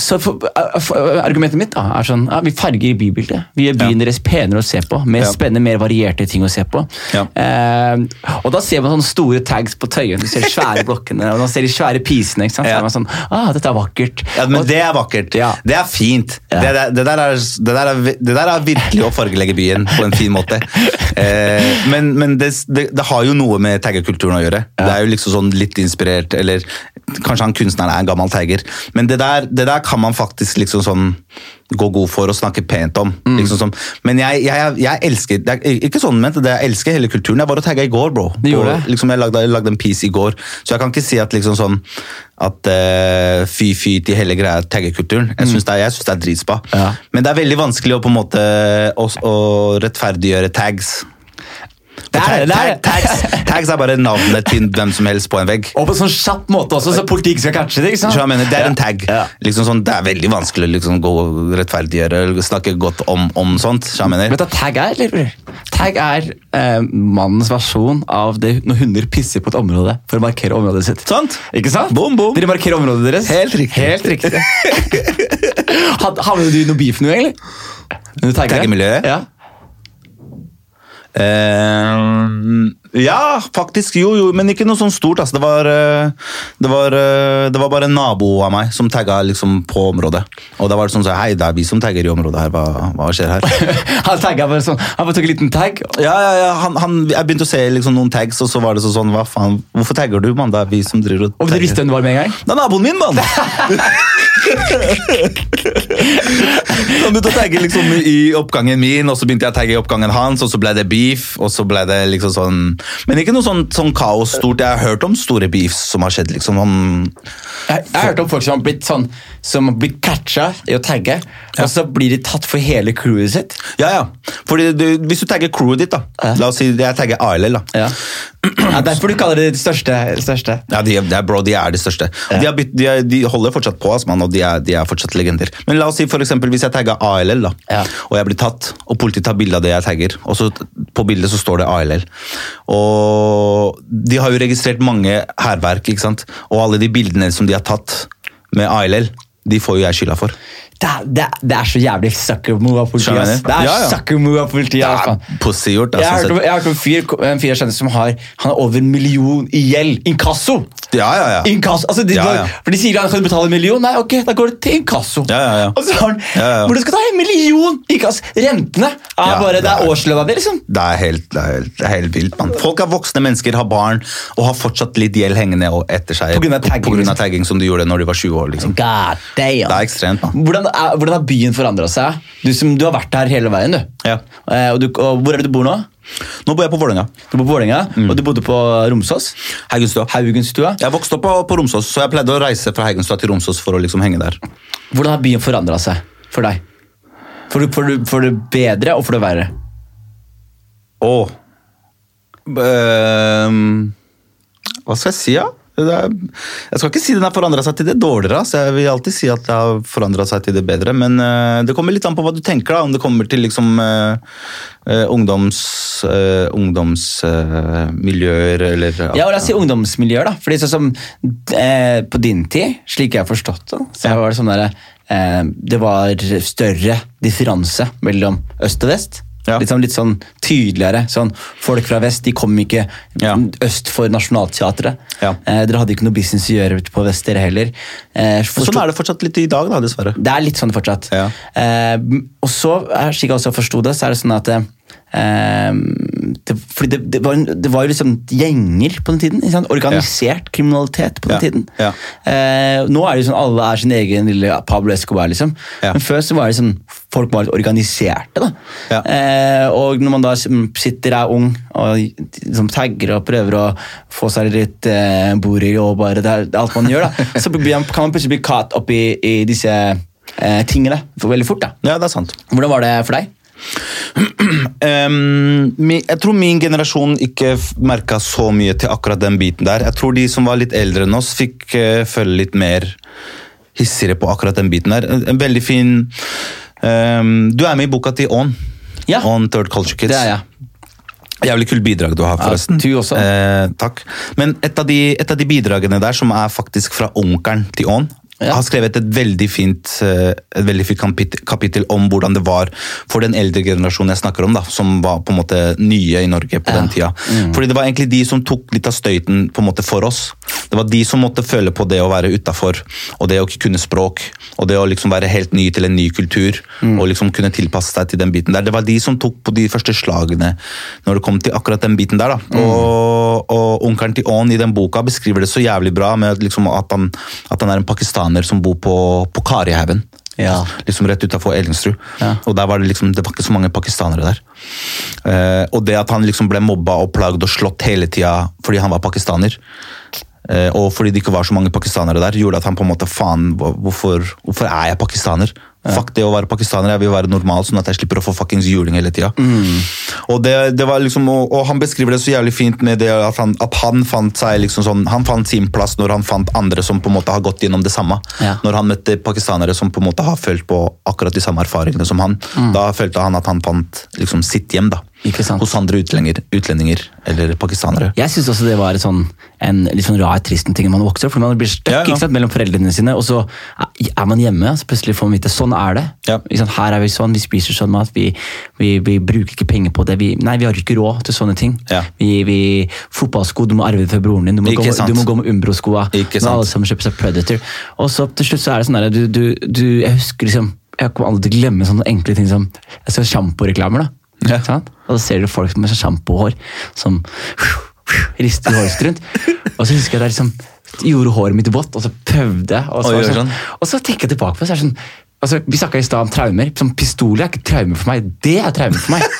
Så for, for, Argumentet mitt da, er sånn ja, vi farger bybildet. Vi gjør byen Ja. deres penere å se på. Mer spennende, mer varierte ting å se på. Ja. Eh, og da ser man sånne store tags på Tøyen. Du ser svære <laughs> blokkene og man ser de svære pisene. ikke sant? Så er man sånn, ah, dette er vakkert. Ja, men Og- Det er vakkert. Det er fint. Det, der, det, der er, det, der er, det der er virkelig å fargelegge byen på en fin måte. <laughs> Eh, men men det, det, det har jo noe med taggekulturen å gjøre. Det er jo liksom sånn litt inspirert, eller kanskje han kunstneren er en gammel tagger. Men det der, det der kan man faktisk liksom sånn gå god for og snakke pent om. Mm. Liksom sånn. Men jeg, jeg, jeg elsker det er Ikke sånn ment, det, jeg elsker hele kulturen. Jeg var og tagga i går, bro. På- liksom jeg lagde, jeg lagde en piece i går, så jeg kan ikke si at liksom sånn at uh, fy fy til hele greia taggekulturen. Jeg syns det, det er dritspa. Mm. Ja. Men det er veldig vanskelig å på en måte å, å rettferdiggjøre tags. Tag- Tags, tags er bare navnet til hvem som helst på en vegg. Og på en sånn kjapp måte også, så politiet skal catche det. ikke sant? Mener, Det er en tag. Ja. Liksom sånn, det er veldig vanskelig å liksom gå rettferdiggjøre eller snakke godt om, om sånt. Så jeg mener. Vet du hva tag er? eller? Tag er eh, mannens versjon av det når hunder pisser på et område for å markere området sitt. Sant? Ikke sant? Boom, boom. Dere markerer området deres. Helt riktig. Helt riktig. <laughs> Havnet du i noe beef nå, egentlig? Tagger? miljøet? Ja. Eh, ja, faktisk. Jo, jo, men ikke noe sånn stort. Altså. Det, var, eh, det, var, eh, det var bare en nabo av meg som tagga liksom, på området. Og da var det sånn sånn Hei, det er vi som tagger i området her. Hva, hva skjer her? <laughs> Han tagga bare sånn. Han bare tok en liten tag. Ja, ja, ja, han, han, Jeg begynte å se liksom, noen tags, og så var det så sånn Hva faen, hvorfor tagger du, mann? Det er vi som driver og tagger. Og du visste hvem det var med en gang? Det er naboen min, mann! <laughs> Han begynte å tagge liksom i oppgangen min, og så begynte jeg å tagge i oppgangen hans, og så ble det beef, og så ble det liksom sånn Men ikke noe sånn, sånn kaos stort. Jeg har hørt om store beefs som har skjedd, liksom. Sånn, Jeg, jeg har hørt om folk som har blitt sånn Som har blitt catcha i å tagge, og så blir de tatt for hele crewet sitt. ja, ja. Fordi du, hvis du tagger crewet ditt, da Ja. La oss si jeg tagger ALL, da. Ja. Ja Derfor du kaller det de største. største. Ja, de, de, bro, de er de største. Ja. De, bytt, de, de holder fortsatt på, ass, man, og de er, de er fortsatt legender. Men la oss si for eksempel, hvis jeg tagger ALL, da, Ja. og jeg blir tatt, og politiet tar bilde av det jeg tagger, og så på bildet så står det ALL. Og de har jo registrert mange hærverk, ikke sant? Og alle de bildene som de har tatt med ALL, de får jo jeg skylda for. Det, er- det, er- det er så jævlig sucker move av politiet. Ass. Det er Ja, ja. sucker move av politiet. Det er pussygjort. Jeg har Altså, hørt om, jeg har hørt om en fyr, en fyr jeg som har Han har over en million i gjeld. Inkasso! Ja, ja, ja. Inkasso. Altså, de, Ja, ja. For de sier han kan betale en million. Nei, ok, da går det til inkasso. Ja, ja, ja. Og så har han Ja, ja. Hvor du skal ta en million! Inkasso. Rentene er Ja, bare Det er er- årslønna di, liksom. Det er helt, det er helt, det er helt vilt, mann. Folk er voksne mennesker, har barn, og har fortsatt litt gjeld hengende etter seg. På grunn av tagging, grunn av liksom. tagging som de gjorde når de var 20 år. liksom. God damn. Det er ekstremt, mann. Hvordan, er, hvordan har byen forandra seg? Du, som, du har vært her hele veien, du. Ja. Eh, og, du og hvor er det du bor nå? Nå bor jeg på Vålerenga. Du bor på Vålinga, Mm. og du bodde på Romsås? Haugenstua. Haugenstua. Jeg vokste opp på, på Romsås, så jeg pleide å reise fra Haugenstua til Romsås for å liksom henge der. Hvordan har byen forandra seg for deg? For, for, for det bedre og for det verre? Åh. um, hva skal jeg si, da? Det er, jeg skal ikke si den har forandra seg til det dårligere. Så jeg vil alltid si at det har forandra seg til det bedre. Men uh, det kommer litt an på hva du tenker. da, Om det kommer til liksom uh, uh, ungdoms... Ungdomsmiljøer eller Ja, og La oss si ungdomsmiljøer. da. Fordi sånn som På din tid, slik jeg har forstått det, så var det sånn der, eh, det var større differanse mellom øst og vest. Ja. Litt, sånn, litt sånn tydeligere. Sånn, folk fra vest de kom ikke Ja. øst for Nationaltheatret. Ja. Eh, dere hadde ikke noe business å gjøre på vest, dere heller. Eh, forstå- Sånn er det fortsatt litt i dag, da, dessverre. det er litt sånn fortsatt. Ja. Eh, og så, slik jeg også forsto det, så er det sånn at eh, det, fordi det, det, var, det var jo liksom gjenger på den tiden. Ikke sant? Organisert kriminalitet på den Ja. tiden. Ja. Eh, nå er det jo sånn alle er sin egen lille Pablo Escobar, liksom. Ja. Men før så var det sånn folk var litt organiserte. da. Ja. Eh, og når man da sitter er ung og liksom tagger og prøver å få seg litt eh, bori og bare det er alt man gjør, da, så kan man plutselig bli caught opp i, i disse eh, tingene veldig fort. da. Ja, det er sant. Hvordan var det for deg? <clears throat> Jeg tror min generasjon ikke merka så mye til akkurat den biten der. Jeg tror de som var litt eldre enn oss, fikk eh, følge litt mer hissigere på akkurat den biten der. En, veldig fin Du er med i boka til On. Ja. On Third Culture Kids. Det er jeg. Jævlig kult bidrag du har, Ja, forresten. du også. Eh, takk. Men et av, de, et av de bidragene der, som er faktisk fra onkelen til On, Ja. har skrevet et veldig fint, eh, et veldig fint kapittel, om hvordan det var for den eldre generasjonen jeg snakker om, da, som var på en måte nye i Norge på Ja. den tida. Fordi det var egentlig de som tok litt av støyten på en måte for oss. Det var de som måtte føle på det å være utafor, og det å ikke kunne språk, og det å liksom være helt ny til en ny kultur, og liksom kunne tilpasse seg til den biten der. Det var de som tok på de første slagene når det kom til akkurat den biten der. da. Og, og onkelen til On i den boka beskriver det så jævlig bra med liksom at, han, at han er en pakistaner som bor på, på Karihaugen. Ja. Liksom rett utafor Ellingsrud. Ja. Og der var det liksom, det var ikke så mange pakistanere der. Eh, og det at han liksom ble mobba og plagd og slått hele tida fordi han var pakistaner, eh, og fordi det ikke var så mange pakistanere der, gjorde at han på en måte faen, hvorfor, hvorfor er jeg pakistaner? Fuck det å være pakistaner, jeg vil være normal, sånn at jeg slipper å få fuckings juling hele tida. Og, det, det var liksom, og, og han beskriver det så jævlig fint med det at han, at han fant seg liksom sånn, han fant sin plass når han fant andre som på en måte har gått gjennom det samme. Ja. Når han møtte pakistanere som på en måte har følt på akkurat de samme erfaringene som han, da følte han at han fant liksom sitt hjem da. Hos andre utlendinger, utlendinger eller pakistanere. Jeg syns også det var sånn, en litt sånn rar, tristen ting når man vokser opp. For man blir stuck Ja, ja. mellom foreldrene sine, og så er man hjemme, så plutselig får man vite sånn er det. Ja. Her er vi sånn, vi spiser sånn mat, vi, vi, vi bruker ikke penger på det. Vi, nei, vi har ikke råd til sånne ting. Ja. Vi, vi, fotballsko, du må arve det fra broren din. Du må, gå, du må gå med Umbro-skoa. Alle sammen kjøper seg Predator. Og så til slutt så er det sånn der, du, du, du, jeg husker liksom Jeg kommer aldri til å glemme sånne enkle ting som jeg ser sjamporeklamer. Ja. Sant? Og så ser du folk med sånn sjampohår som rister håret rundt. Og så husker jeg at jeg liksom gjorde håret mitt vått, og så prøvde. Og så, og var sånn, og så tenker jeg tilbake på det, så er det sånn altså, Vi snakka i stad om traumer. Sånn, Pistoler er ikke traumer for meg. Det er traumer for meg. <laughs>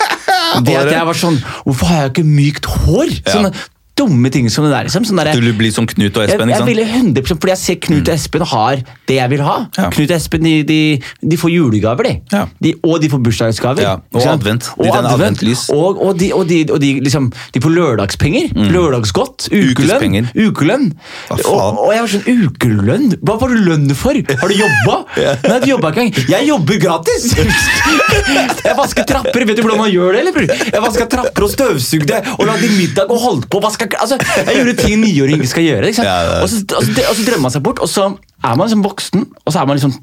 Det at jeg var sånn Hvorfor har jeg ikke mykt hår? Sånne dumme ting som det der. Liksom. Sånn der, Du vil bli som Knut og Espen, ikke sant? Jeg ville 100 Fordi jeg ser Knut og Espen har det jeg vil ha. Ja. Knut og Espen de, de, de får julegaver, de. Ja. de. Og de får bursdagsgaver. Ja, og advent. Og advent. Og, og, de, og, de, og de, liksom, de får lørdagspenger. Lørdagsgodt. Ukelønn. Ukelønn. Og, jeg var sånn Ukelønn? Hva får du lønn for? Har du jobba? <laughs> Nei, du jobba ikke engang. Jeg jobber gratis! <laughs> jeg vasker trapper. Vet du hvordan man gjør det? eller? Jeg vaska trapper og støvsugde og lagde middag og holdt på. Altså, jeg gjorde ting en niåring ikke skal gjøre. Ikke Og, så, og, så, og så drømmer man seg bort, og så er man liksom voksen, og så er man liksom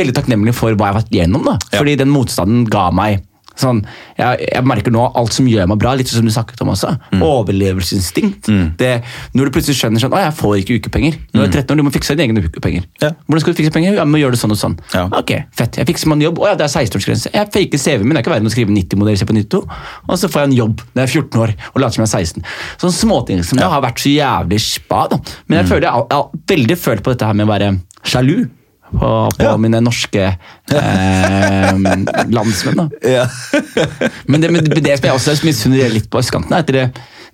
veldig takknemlig for hva jeg har vært gjennom. da. Fordi den motstanden ga meg sånn, jeg, jeg merker nå alt som gjør meg bra, litt som du snakket om også. Mm. Overlevelsesinstinkt. Det, når du plutselig skjønner sånn, å jeg får ikke ukepenger. Når du er 13 år, du må fikse dine egne ukepenger. Mm. Ja. Hvordan skal du fikse penger? Ja, men gjør det sånn og sånn. Ja. Ok, fett. Jeg fikser meg en jobb. Å ja, det er 16-årsgrense. Jeg faker CV-en min. Jeg er ikke verdt å skrive 90-modell på 92. Og så får jeg en jobb når jeg er 14 år og later som jeg er 16. Sånne småting som det har vært så jævlig spa. da. Men Mm. jeg føler jeg jeg har veldig følt på dette her med å være sjalu på, på Ja. mine norske eh, landsmenn. <laughs> Ja. Men det, men det jeg også misunner dere litt på østkanten, er at dere,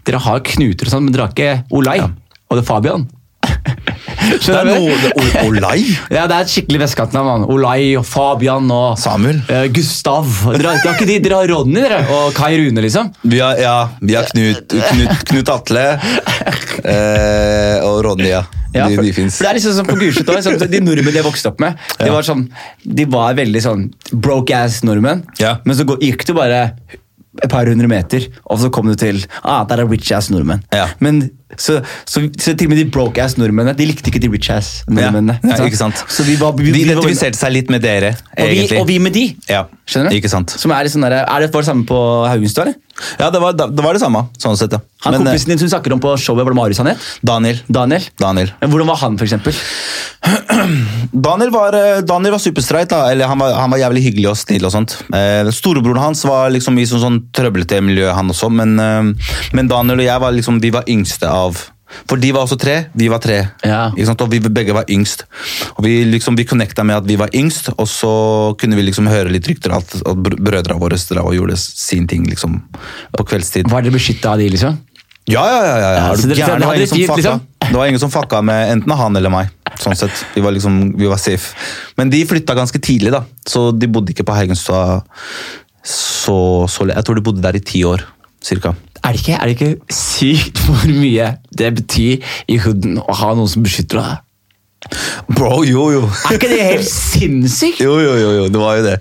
dere har knuter og sånn, men dere har ikke Olai og det er Fabian. Det Skjønner er du? noe, Olai? Ja, det er et skikkelig vestkantnavn. Olai og Fabian og Samuel? Uh, Gustav. Dere har, ikke de, dere har Ronny dere, og Kai Rune, liksom. Vi har, ja, vi har Knut, Knut, Knut Atle uh, og Ronny, ja. Ja, for, de de for det er liksom sånn på Gulset sånn, De nordmenn jeg vokste opp med, de var sånn, de var veldig sånn broke ass nordmenn. Ja. Men så gikk du bare et par hundre meter, og så kom du til ah, der er rich ass nordmenn. Ja. Men så, så, så til og med de broke-ass nordmennene de likte ikke de rich-ass nordmennene. Ja, ja, ikke sant? Så vi var, vi, De identifiserte seg litt med dere, og vi, og vi med de. Ja, Skjønner du? Ikke sant. Som er, litt sånn der, er det var det samme på Haugenstua, eller? Ja, det var det, var det samme, sånn sett, ja. Han Men, kompisen din som du snakker om på showet, var det Marius han het? Daniel. Daniel? Daniel. Hvordan var han, for eksempel? <clears throat> Daniel var, eh, Daniel var superstreit, da. Eller han var, han var jævlig hyggelig og snill og sånt. Eh, storebroren hans var liksom i sånn, sånn trøblete miljø, han også, men, eh, men Daniel og jeg var liksom, de var yngste av For de var også tre, vi var tre. Ja. Og vi begge var yngst. Og vi liksom, vi connecta med at vi var yngst, og så kunne vi liksom høre litt rykter at, at br- brødrene våre og gjorde sin ting liksom på kveldstid. Var dere beskytta av de, liksom? Ja, ja, ja. ja, ja. Det var ingen som liksom? Det var ingen som fucka med enten han eller meg. Sånn sett. Vi var liksom, vi var safe. Men de flytta ganske tidlig, da. Så de bodde ikke på Haugenstua så, så Jeg tror de bodde der i ti år, cirka. Er det, ikke, er det ikke sykt hvor mye det betyr i hooden å ha noen som beskytter deg? Bro, jo, jo. Er ikke det helt <laughs> sinnssykt? Jo, jo, jo, jo, det var jo det.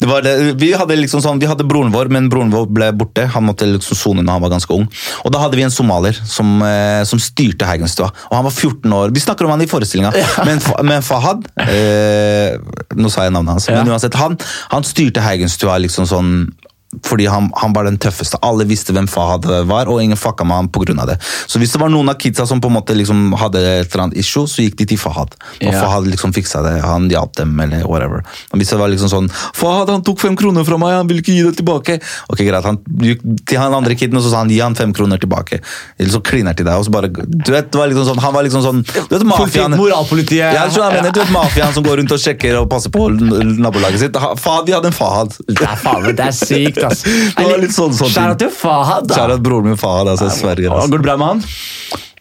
det, var det. Vi hadde liksom sånn, vi hadde broren vår, men broren vår ble borte. Han måtte liksom sone når han var ganske ung. Og da hadde vi en somalier som, eh, som styrte Haugenstua. Og han var 14 år. Vi snakker om han i forestillinga. <laughs> Men, men Fahad eh, Nå sa jeg navnet hans. Men uansett, han, han styrte Haugenstua liksom sånn fordi han, han var den tøffeste. Alle visste hvem Fahad var, og ingen fucka med ham pga. det. Så hvis det var noen av kidsa som på en måte liksom hadde et eller annet issue, så gikk de til Fahad. Og Ja. Fahad liksom fiksa det, han hjalp dem, eller whatever. Og hvis det var liksom sånn Fahad, han tok fem kroner fra meg, han vil ikke gi det tilbake. Ok, greit, han gikk til han andre kiden og så sa han gi han fem kroner tilbake. Eller så kliner til deg, og så bare Du vet, det var liksom sånn, han var liksom sånn Du vet mafiaen Moralpolitiet. ja, jeg mener, du vet mafiaen som går rundt og sjekker og passer på nabolaget sitt. Fahad, Vi hadde en Fahad. Det er faen det er sykt, ass. Det var litt sånn- sånn Kjære til Fahad, da. Kjære broren min Fahad, altså, sverger. Altså. Går det bra med han?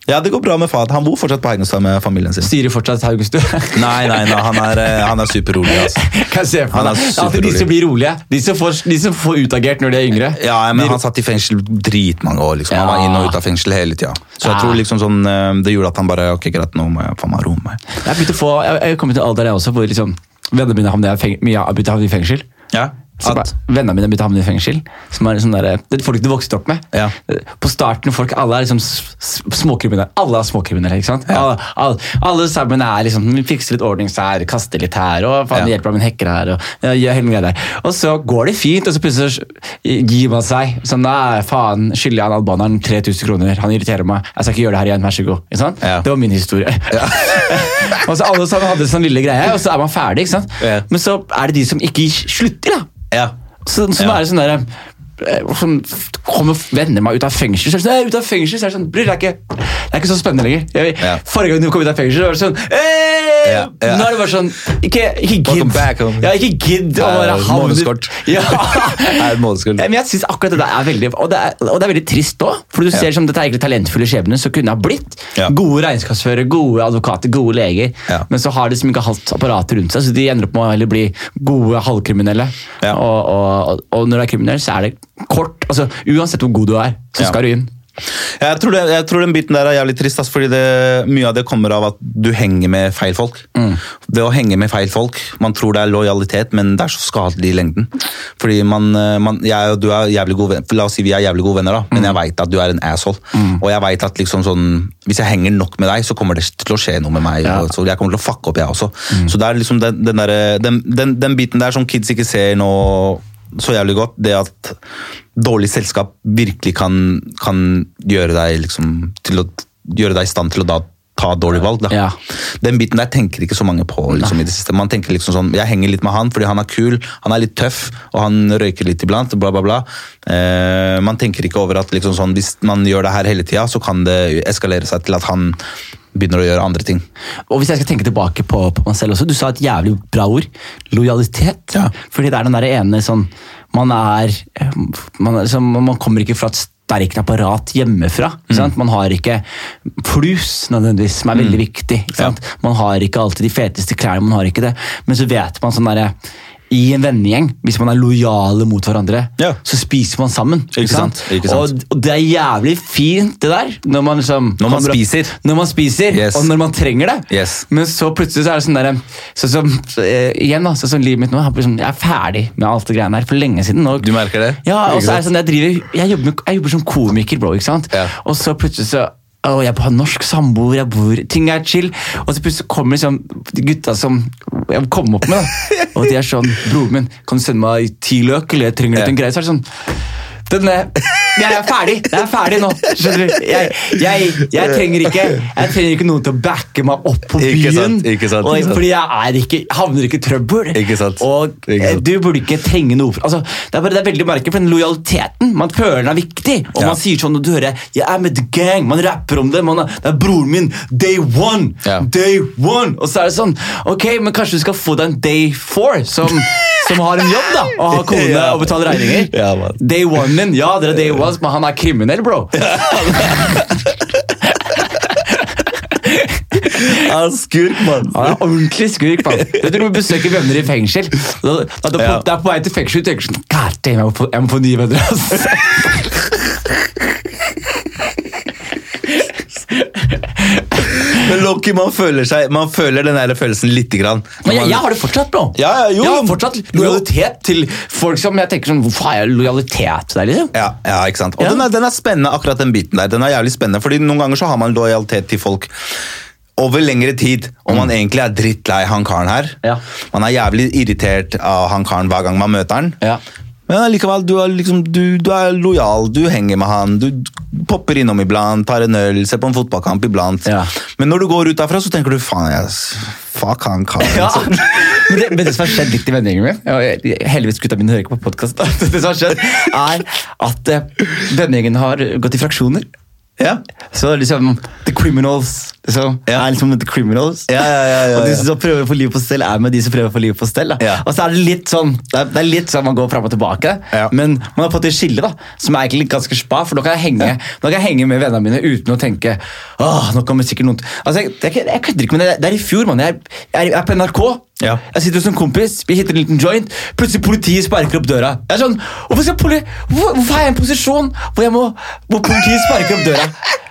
Ja, det går bra med Fahad. Han bor fortsatt på Heigenstad med familien sin. Styrer fortsatt Haugenstua? <laughs> Nei, nei, nei, han er, eh, han er superrolig. Altså. <laughs> Kan se for meg. Alltid de som blir rolige. De som får, de som får utagert når de er yngre. Ja, men han satt i fengsel dritmange år. liksom. Han var Ja. inn og ut av fengsel hele tida. Så jeg Ja. tror liksom sånn, eh, det gjorde at han bare Ok, greit, nå må jeg faen meg roe meg. Jeg har kommet til alder jeg også, hvor liksom, vennene mine har begynt å havne i fengsel. Ja, at, vennene mine begynte å havne i fengsel. Som er der, det er folk du vokste opp med. Ja. På starten, folk, alle er liksom småkriminelle. Alle er småkriminelle, ikke sant? Ja. Alle, alle, alle sammen er liksom, vi fikser litt ordning her, kaster litt her, og faen, Ja. hjelper meg med hekker her, og ja, der. Og så går det fint, og så plutselig gir man seg. Sånn, da faen, skylder jeg han albaneren 3000 kroner, han irriterer meg, jeg skal ikke gjøre det her igjen, vær så god. Ikke sant? Det var min historie. <laughs> og så alle sammen hadde sånn lille greie, og så er man ferdig, ikke sant? Men så er det de som ikke slutter, da. Ja. Så, så Ja. er det sånn der eh, kommer og venner meg ut av fengsel, så er det sånn, «Nei, ut av fengsel, så er det sånn Bror, det, det er ikke så spennende lenger. Jeg, Ja. Forrige gang du kom ut av fengsel, var det sånn! Ja, ja. Nå er det bare sånn Ikke, ikke gidd. Ja, ikke gidd å være bare havne <laughs> månedskort. Ja. Men jeg synes akkurat det der er veldig Og det er, og det er veldig trist òg. For du ser som dette er egentlig talentfulle skjebner som kunne ha blitt gode regnskapsførere, gode advokater, gode leger. Men så har de som ikke hatt apparatet rundt seg, så de ender opp med å heller bli gode halvkriminelle. Og, og, og når du er kriminell, så er det kort altså Uansett hvor god du er, så Ja. skal du inn. Jeg tror, det, jeg tror den biten der er jævlig trist, ass, fordi det, mye av det kommer av at du henger med feil folk. Det å henge med feil folk, man tror det er lojalitet, men det er så skadelig i lengden. Fordi man, eh, man jeg og du er jævlig gode venner, la oss si vi er jævlig gode venner da, men jeg vet at du er en asshole. Og jeg vet at liksom sånn, hvis jeg henger nok med deg, så kommer det til å skje noe med meg. Ja. Så jeg kommer til å fucke opp jeg også. Så det er liksom den, den, der, den, den, den biten der som kids ikke ser nå så jævlig godt, det at dårlig selskap virkelig kan, kan gjøre deg liksom til å gjøre deg i stand til å da ta dårlig valg. Da. Ja. Den biten der tenker ikke så mange på liksom, i det siste. Man tenker liksom sånn, Jeg henger litt med han fordi han er kul, han er litt tøff, og han røyker litt iblant. bla bla bla. Eh, man tenker ikke over at liksom sånn, hvis man gjør det her hele tida, så kan det eskalere seg til at han begynner å gjøre andre ting. Og hvis jeg skal tenke tilbake på, på meg selv også, du sa et jævlig bra ord. Lojalitet. Ja. Fordi det er den der ene sånn Man er Man, er liksom, man kommer ikke fra et sterkt apparat hjemmefra. Mm. Man har ikke flus, nødvendigvis, som er veldig viktig. ikke sant? Man har ikke alltid de feteste klærne, man har ikke det. Men så vet man sånn derre i en vennegjeng, hvis man er lojale mot hverandre, Ja. så spiser man sammen. Ikke sant? Ikke sant. Og, og det er jævlig fint, det der. Når man, liksom, Når man spiser. Når man spiser, Yes. og når man trenger det. Yes. Men så plutselig så er det sånn der, så, så, så, igjen da, så, som livet mitt nå, er liksom- jeg er ferdig med alt det greiene her for lenge siden. Og, Du merker det? Ja, og så er det sånn, jeg, driver, jeg, jobber, med, jeg jobber som komiker, bro, ikke sant? Ja. Og så plutselig så Å, jeg har norsk samboer, jeg bor Ting er chill. Og så plutselig kommer liksom gutta som jeg komme opp med, da. <laughs> Og de er sånn Broren min, kan du sende meg ti løk, eller jeg trenger litt en greie? Så er det sånn den, er jeg er ferdig! Jeg er ferdig nå! Skjønner du? Jeg, jeg, jeg, trenger ikke Jeg trenger ikke noen til å backe meg opp på byen. Ikke sant, ikke sant, ikke sant. Fordi jeg er ikke, havner ikke i trøbbel. Ikke sant, Og ikke eh, sant. du burde ikke trenge noe altså, det, er bare, det er veldig merkelig, for den lojaliteten Man føler den er viktig. Og Ja. man sier sånn når du hører 'Jeg er med the gang', man rapper om det. Man det er broren min, day one! Ja. Day one! Og så er det sånn Ok, men kanskje du skal få deg en day four, som, som har en jobb, da. Og har kone <laughs> Ja. og betaler regninger. Ja. Day one min, ja, det er det, ones, men han er kriminell, bro. <laughs> Ja, skurk, mann. Han er ordentlig skurk, mann. Du tror du besøker venner i fengsel. Da, da, da, Ja. Det er på vei til fengsel, du tenker sånn God damn, jeg må få, jeg må få nye venner, ass. <laughs> Loki, man føler, seg, man føler den der følelsen lite grann. Men jeg, jeg har det fortsatt, bro. Ja, ja, jo, jeg har fortsatt lojalitet til folk som jeg tenker sånn Hvorfor har jeg lojalitet til deg, liksom? Ja, ja, ikke sant? Og den, er, den er spennende, akkurat den biten der. Den er jævlig spennende, fordi Noen ganger så har man lojalitet til folk over lengre tid, og man egentlig er drittlei han karen her. Ja. Man er jævlig irritert av han karen hver gang man møter han. Men likevel, du er, liksom, du, du er lojal, du henger med han, du popper innom iblant, tar en øl, ser på en fotballkamp iblant. Ja. Men når du går ut derfra, så tenker du faen, jeg, fuck han karen. Ja. <laughs> Men det, men det som har skjedd litt i vennegjengen min Heldigvis gutta mine hører ikke på podkast. <laughs> Det som har skjedd, er at eh, vennegjengen har gått i fraksjoner. Ja. Så liksom The Criminals liksom, Ja. er liksom The Criminals. Ja, ja, ja, ja, Og de som prøver å få liv på stell, er med de som prøver å få liv på stell. Da. Og så er det litt sånn Det er, det er litt sånn man går fram og tilbake, men man har fått et skille da som er egentlig ganske spa, for nå kan jeg henge, nå kan jeg henge med vennene mine uten å tenke Åh, nå kommer sikkert noen Altså, jeg, jeg, jeg kødder ikke med det. Det er i fjor, mann. Jeg, er- er- jeg er på NRK. Ja. Jeg sitter hos en kompis, vi hitter en liten joint. Plutselig politiet sparker opp døra. Jeg er sånn, hvorfor, skal poli hvor, hvorfor er jeg i en posisjon hvor, jeg må, hvor politiet sparker opp døra? <laughs>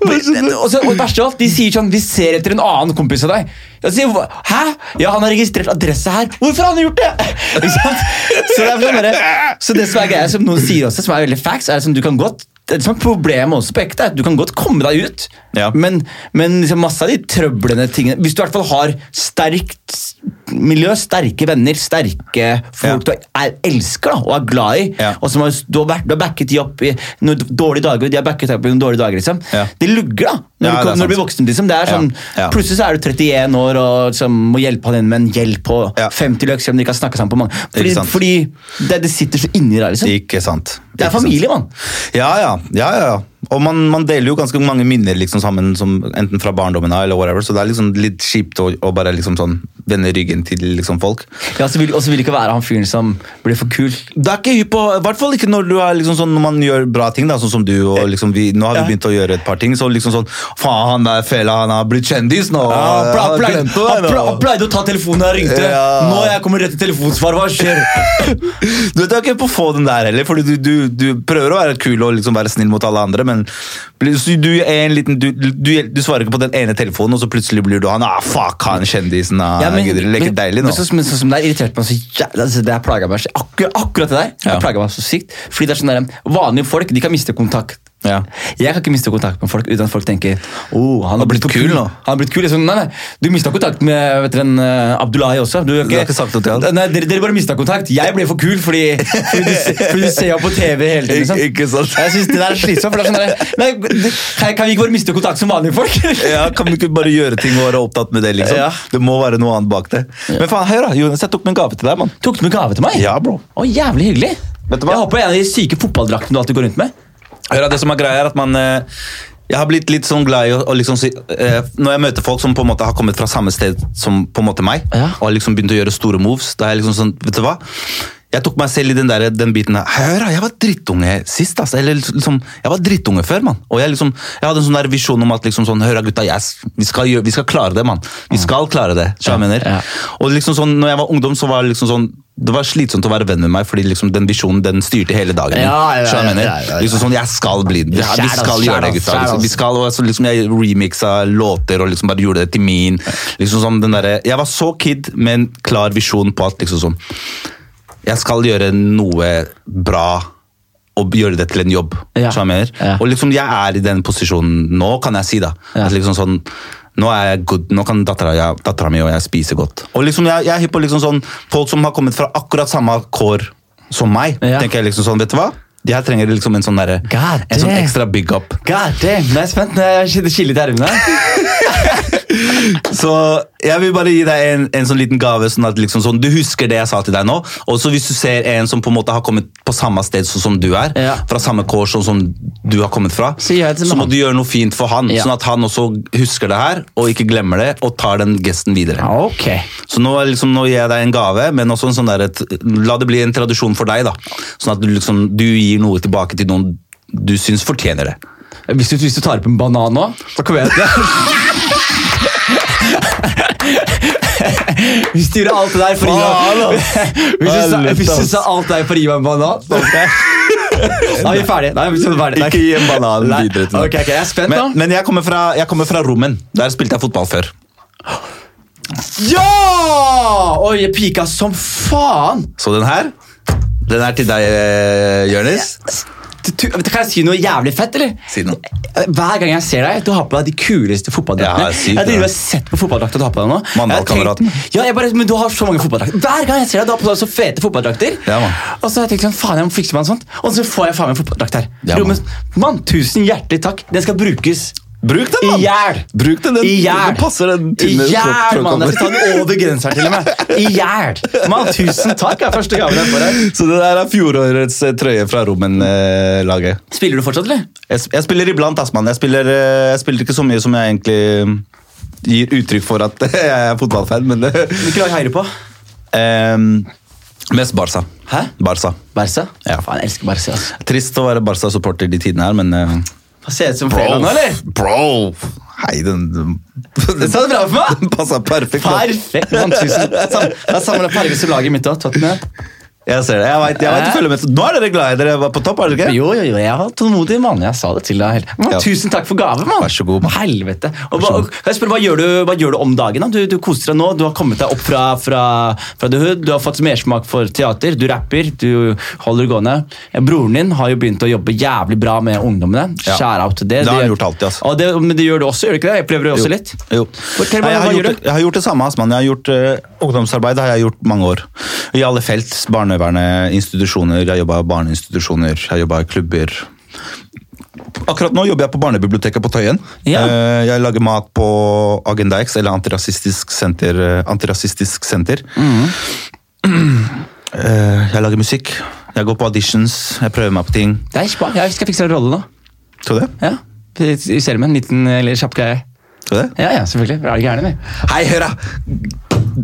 Og, så, og verste av alt, De sier sånn Vi ser etter en annen kompis av deg. Jeg sier, Hæ? Ja, han har registrert adresse her. Hvorfor har han gjort det? <laughs> Så det, er sånn så det som er greia, som noen sier også, som er veldig facts, er som du kan godt det som er problemet også på ekte, er at du kan godt komme deg ut, Ja. men, men liksom masse av de trøblende tingene Hvis du i hvert fall har sterkt miljø, sterke venner, sterke folk du er, elsker da, og er glad i, og som har, du, har backet de opp i noen dårlige dager, de har backet opp i noen dårlige dager, liksom. Det lugger, da. Når, du, det når du blir voksen, liksom. Det er sånn. Plutselig så er du 31 år og liksom, må hjelpe han inn med en hjelp på Ja. 50 løk, selv om de ikke har snakket sammen på mange Fordi, sant. fordi det, det sitter så inni deg, liksom. Ikke sant. Det er familie, mann. Ja, ja. ja, ja. Og man, man deler jo ganske mange minner liksom sammen, som, enten fra barndommen av eller whatever, så det er liksom litt kjipt å, å bare liksom sånn vende ryggen til liksom folk. Ja, og så vil ikke være han fyren som blir for kul. Det er ikke hypp på, i hvert fall ikke når, du er liksom sånn, når man gjør bra ting, da, sånn som du. og liksom vi, Nå har vi Ja. begynt å gjøre et par ting, så liksom sånn Faen, han der fela, han har blitt kjendis nå! han Jeg har pleide, han han pleide å ta telefonen da jeg ringte. Ja. Nå jeg kommer rett til telefonsvar. Hva skjer? <laughs> Du vet, Jeg er ikke på å få den der heller, fordi du, du, du prøver å være kul og liksom være snill mot alle andre, men du, er en liten, du, du, du svarer ikke på den ene telefonen, og så plutselig blir du han ah, fuck, han kjendisen. Ah, Ja, men- gidder du leke men- deilig nå? Men sånn som- som det er irritert meg så jævlig altså, Det har plaget meg akkurat, akkurat det der Ja. plaget meg så sykt. Fordi det er sånn der, Vanlige folk de kan miste kontakt. Ja. Jeg kan ikke miste kontakt med folk uten at folk tenker oh, han har blitt, blitt kul nå. Han har blitt kul. Sånn, nei, nei, Du mista kontakt med vet dere, en, eh, Abdullahi også. Du, har har ikke sagt noe til han? Nei, dere, dere bare mista kontakt. Jeg ble for kul fordi, fordi, du, fordi du ser ham på TV hele tiden. Liksom. Ikke- <laughs> ikke sant. Jeg synes det der er slitsomt. For det er sånn der, nei, kan, vi ikke bare miste kontakt som vanlige folk? <laughs> Ja, Kan vi ikke bare gjøre ting og være opptatt med det? liksom? Ja. Det må være noe annet bak det. Men faen, hør da, Jonas, jeg tok med en gave til deg, mann. Tok du med gave til meg? Ja, bro. Å, Jævlig hyggelig. Du? Jeg håper er en av de syke fotballdraktene du alltid går rundt med. Hør det som er greia er at man eh, Jeg har blitt litt sånn glad i å, liksom si eh, Når jeg møter folk som på en måte har kommet fra samme sted som på en måte meg, Ja. og har liksom begynt å gjøre store moves, da er jeg liksom sånn Vet du hva? Jeg tok meg selv i den, der, den biten her. Hør, jeg var drittunge sist. ass. Eller liksom, Jeg var drittunge før, mann. Og jeg, liksom, jeg hadde en sånn der visjon om at liksom sånn, hør gutta, yes, vi, skal vi skal klare det, mann. Vi skal klare det. Så jeg mener? Ja. Og liksom sånn, når jeg var ungdom, så var det liksom sånn det var slitsomt å være venn med meg, fordi liksom den visjonen den styrte hele dagen. min. Ja, ja, ja, ja, ja. Liksom sånn, Jeg skal bli det. Vi skal gjøre det, gutta. Liksom. Vi skal, og liksom Jeg remixa låter og liksom bare gjorde det til min. Liksom sånn, den der, jeg var så kid med en klar visjon på at liksom sånn Jeg skal gjøre noe bra og gjøre det til en jobb. Ja. jeg. Og liksom jeg er i den posisjonen nå, kan jeg si. da. At liksom sånn, nå er jeg good, nå kan dattera jeg- mi og jeg spise godt. Og liksom jeg, jeg er hypp på liksom sånn, folk som har kommet fra akkurat samme kår som meg. Ja. tenker jeg liksom sånn, vet du hva? De her trenger liksom en sånn, der, en sånn ekstra big up. God damn, nå er jeg spent. Det skiller litt i ermene. <laughs> Så jeg vil bare gi deg en, en sånn liten gave, sånn at liksom sånn, du husker det jeg sa til deg nå. Og så hvis du ser en som på en måte har kommet på samme sted sånn som du er, Ja. fra samme kår sånn som du har kommet fra, Så gjør jeg det må han. du gjøre noe fint for han, Ja. sånn at han også husker det her, og ikke glemmer det, og tar den gesten videre. Ok. Så nå, er liksom, nå gir jeg deg en gave, men også en sånn der, et, la det bli en tradisjon for deg. da. Sånn at du, liksom, du gir noe tilbake til noen du syns fortjener det. Hvis du, hvis du tar opp en banan nå, så kommer jeg til <laughs> <laughs> Hvis du gjør alt det der for meg <laughs> Hvis du sa- alt det der for en banan <laughs> Da er vi ferdige. Da er vi ferdige. Ikke gi en banan videre til okay, ok, Jeg er spent. Men, men jeg, kommer fra, jeg kommer fra Rommen. Der spilte jeg fotball før. Ja! Oi, jeg pika som faen. Så den her, den er til deg, eh, Jonis. Du- du- Kan jeg si noe jævlig fett, eller? Si noe. Hver gang jeg ser deg, du har på deg de kuleste fotballdraktene. Ja, sykt, jeg ja. og sett på fotballdrakter du har på deg nå. Mandal-kameraten. Har Ja, jeg bare, men du har så mange fotballdrakter. Hver gang jeg ser deg, du har på deg så fete fotballdrakter. Ja, man. og så har jeg tenkt sånn, faen, jeg må fikse meg en sånt. Og så får jeg faen meg en fotballdrakt her. Ja, Jo, man. mann, tusen hjertelig takk. Den skal brukes. Bruk den, mann! I hjel! Bruk den, den, I hjel! passer den tynne mann! Jeg skal ta den over grensa til og med. I hjel! Mann, tusen takk. Er første gaven jeg får her. Så det der er fjorårets eh, trøye fra Rommen-laget. Spiller du fortsatt, eller? jeg, jeg spiller iblant, ass, mann. Jeg spiller, eh, jeg spiller ikke så mye som jeg egentlig mm, gir uttrykk for at <laughs> jeg er fotballfan, men det Hvilket lag heier du på? Um, Mest Barca. Hæ? Barca. Barca? Ja. Faen, jeg elsker Barca. Altså. Trist å være Barca-supporter de tidene her, men eh, Hva Ser ut som Freeland, eller? Bro! Hei, den, den, Det sa du bra for meg! <laughs> den passa perfekt. Perfekt! mann, tusen. Sam, det er samme farge som laget mitt òg. Tottenham. Jeg ser det. Jeg vet, jeg vet du følger med. Nå er dere glade. Dere var på topp, er det ikke? Jo, jo, jo, jeg var tålmodig mann. Jeg sa det til deg. Man, Ja. Tusen takk for gaven, mann. Vær så god, Man. Helvete. Og, hva, jeg spør, hva, gjør du, hva gjør du om dagen? da? Du, du koser deg nå. Du har kommet deg opp fra, fra, fra The Hood. Du har fått mersmak for teater. Du rapper. Du holder gående. Eh, Broren din har jo begynt å jobbe jævlig bra med ungdommene. Ja. Shout out til det. Det har han gjort alltid, altså. Og det, men det gjør du også, gjør du ikke det? Jeg prøver det også Jo. litt. Jo. Fortell meg, hva har gjør gjort, jeg har gjort det samme. ass, mann. Jeg har gjort eh, Ungdomsarbeid har jeg gjort mange år. I alle felt. Barnevernet, institusjoner. Jeg jobba i barneinstitusjoner. Jeg jobba i klubber. Akkurat nå jobber jeg på barnebiblioteket på Tøyen. Ja. Eh, Jeg lager mat på Agenda X, eller Antirasistisk senter. eh, Antirasistisk senter. Mm. Jeg lager musikk. Jeg går på auditions. Jeg prøver meg på ting. Det er ikke bra. Jeg skal fikse en rolle nå. Tror du det? Ja. I serien min. En liten kjapp greie. Skal du det? Ja, ja, selvfølgelig. Er du gæren, eller? Hei, hør da!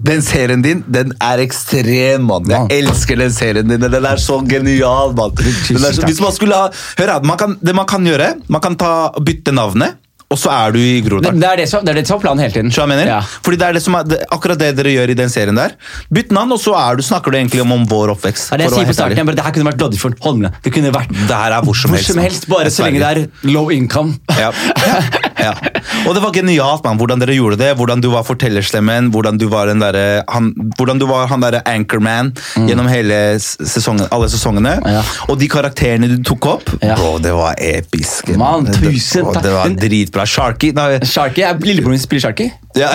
Den serien din den er ekstrem, mann. Jeg elsker den serien din. Den er så genial, mann. Den er så, takk. hvis man skulle ha, hør da, man kan, Det man kan gjøre, man kan ta, bytte navnet, og så er du i Groruddalen. det, er det, som, det er det som er planen hele tiden. Jeg mener? Ja. Fordi det er det som er, det, akkurat det dere gjør i den serien der. Bytt navn, og så du, snakker du egentlig om, om vår oppvekst. Er det jeg sier på starten. Bare, det her kunne vært Loddefjord, Holmlia. Det kunne vært Det her er hvor som hvor helst. som helst, bare så lenge det er low income. Ja. ja. Og det var genialt, man, hvordan dere gjorde det. Hvordan du var fortellerstemmen, hvordan du var, derre- han, hvordan du var han derre anchorman gjennom hele sesongen, alle sesongene. Mm. Ja. Og de karakterene du tok opp, Ja. bro, det var episk. Man, tusen takk. Det var Men- dritbra. Sharky nei, Sharky, er Lillebroren min spiller Sharky. ja.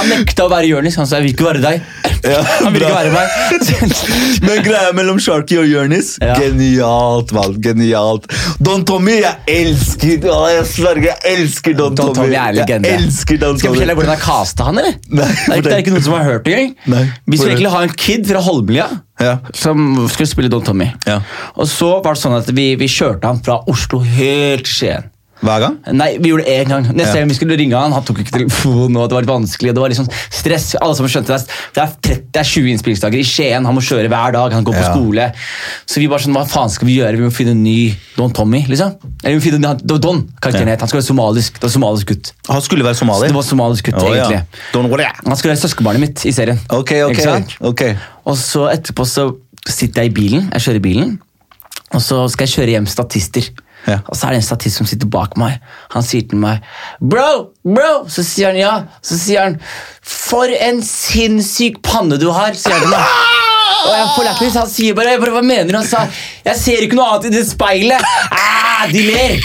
Han nekta å være Jonis. Han sa 'jeg vil ikke være deg'. Ja, han vil ikke være meg. <laughs> Men greia mellom Sharky og Jonis, Ja. genialt, mann. Genialt. Don Tommy, jeg elsker Å, Jeg sverger, jeg elsker Don, Don Tommy er legende. Jeg elsker Don Skal jeg Tommy. fortelle deg hvordan jeg casta han, eller? Nei, det, er, det er ikke noen som har hørt det engang. Vi skulle egentlig ha en kid fra Holmlia Ja. som skulle spille Don Tommy. Ja. Og så var det sånn at vi, vi kjørte han fra Oslo helt Skien. Hver gang? Nei, vi gjorde det én gang. Neste Ja. gang vi skulle ringe han, han tok ikke telefonen, og det var litt vanskelig. og Det var sånn stress. Alle som skjønte det, det er, 30, det er 20 innspillingsdager i Skien, han må kjøre hver dag, han går på Ja. skole. Så vi bare sånn, hva faen skal vi gjøre? Vi må finne en ny Don Tommy, liksom. Eller vi må finne, var Don, karakteren Ja. het. Han skulle være somalisk, det var somalisk gutt. Han skulle være somalier? Det var somalisk gutt, ja. egentlig. Don't. Han skulle være søskenbarnet mitt i serien. Ok, ok. Ok. Og så etterpå så sitter jeg i bilen, jeg kjører bilen, og så skal jeg kjøre hjem statister. Ja. Og så er det en statist som sitter bak meg. Han sier til meg 'Bro! Bro!' Så sier han ja. Så sier han 'For en sinnssyk panne du har', sier han til meg. Og jeg får lættis, han sier bare, bare Hva mener du? Han sa Jeg ser ikke noe annet i det speilet. Ah, de ler.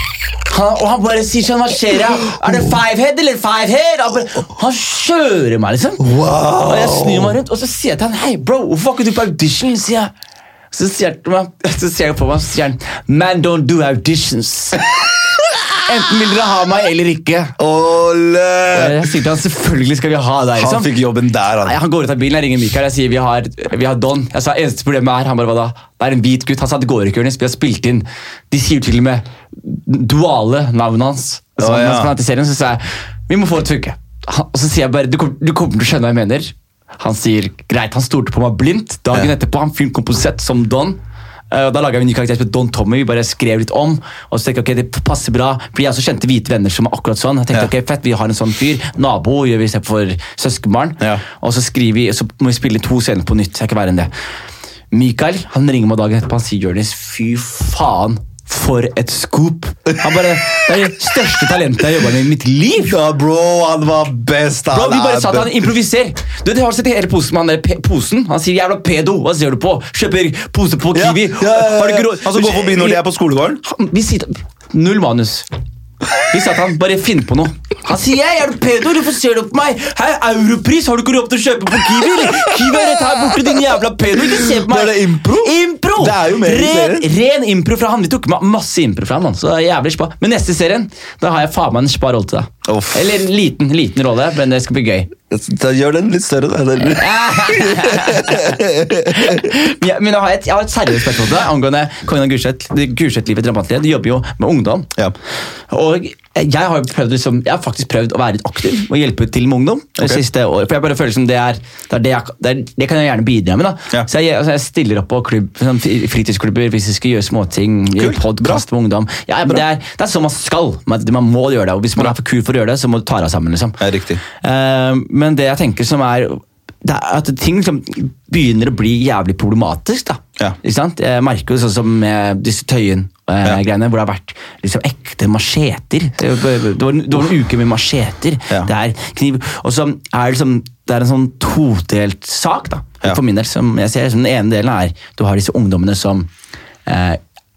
Han, og han bare sier sånn Hva skjer? Jeg? Er det five head eller five head? Han, bare, han kjører meg, liksom. Wow. Og jeg snur meg rundt og så sier jeg til han Hei, bro, hvorfor var ikke du på audition? sier jeg. Så han meg, ser jeg på meg, så sier han Man don't do auditions. <laughs> Enten vil dere ha meg eller ikke. Ole! Jeg sier til han selvfølgelig skal vi ha deg. Han liksom. fikk jobben der, Nei, han. han går ut av bilen, jeg ringer Mikael jeg sier vi har, vi har Don. Jeg sa eneste problemet er han bare, hva da? Det er en hvit gutt. Han sa det går ikke, Jonis. Vi har spilt inn De sier til og med duale navnet hans. Så, oh, ja. han er serien, så sa jeg vi må få å funke. Og så sier jeg bare du du kommer til å skjønne hva jeg mener. Han sier greit, han stolte på meg blindt. Dagen Ja. etterpå han filmkomposert som Don. Uh, Da laga vi en ny karakter som Don Tommy. Vi bare skrev litt om. Og så tenkte jeg, ok, det passer bra For jeg også kjente hvite venner som er akkurat sånn. Jeg tenkte, Ja. ok, fett, Vi har en sånn fyr. Nabo gjør vi istedenfor søskenbarn. Ja. Og så skriver vi, så må vi spille to scener på nytt. så jeg ikke verre enn det. Mikael han ringer meg dagen etterpå han sier Jonis, fy faen, for et scoop. Han bare, Det er det største talentet jeg har jobba med i mitt liv. Ja, bro, han var best. Bro, vi bare sa at han improviserer. Du, du har sett hele posen med han der posen? Han sier 'jævla pedo'. Hva ser du på? Kjøper pose på ja, Kiwi. ja, ja, Har du ja. Han som går forbi når de er på skolegården? Han- Vi sitter, Null manus. Vi sa til han bare finn på noe. Han sier 'jeg er du pedo', hvorfor ser du på meg? 'Hei, Europris, har du ikke råd til å kjøpe på Kiwi? eller? Kiwi er rett her borte, din jævla pedo. Ikke se på meg. Det er det impro? Impro! Det er jo mer ren, ren impro fra han. Vi tok med masse impro fra han. Så jævlig spa. Men neste serien, da har jeg faen meg en spa rolle til deg. Uff. Eller en liten, liten rolle, men det skal bli gøy. Da gjør den litt større. Da. Den- <laughs> Men jeg, har et, jeg har et seriøst spørsmål til deg angående Kongen av Gulset. Gulset-livet. Du jobber jo med ungdom. Ja. Og jeg har, liksom, jeg har faktisk prøvd å være litt aktiv og hjelpe til med ungdom. det siste året, for jeg bare føler som det er det, er det, jeg, det, er, det kan jeg gjerne bidra med. Ja. Så jeg, altså, jeg stiller opp på klubb, sånn, fritidsklubber hvis jeg skal gjøre småting. Kult, podkast med ungdom. Ja, men det, er, det sånn man skal. Man, man må gjøre det. Og hvis man er for kul for å gjøre det, så må du ta deg sammen. liksom. Ja, riktig. Uh, men det jeg tenker som er er at ting liksom begynner å bli jævlig problematisk. da. Ja. Ikke sant? Jeg merker jo sånn som med disse Tøyen-greiene, Ja. hvor det har vært liksom ekte macheter. Det var, det var en uke med macheter. Ja. Det er kniv. Og så er det som, det er en sånn todelt sak, da, for min del. som jeg ser. Den ene delen er du har disse ungdommene som eh,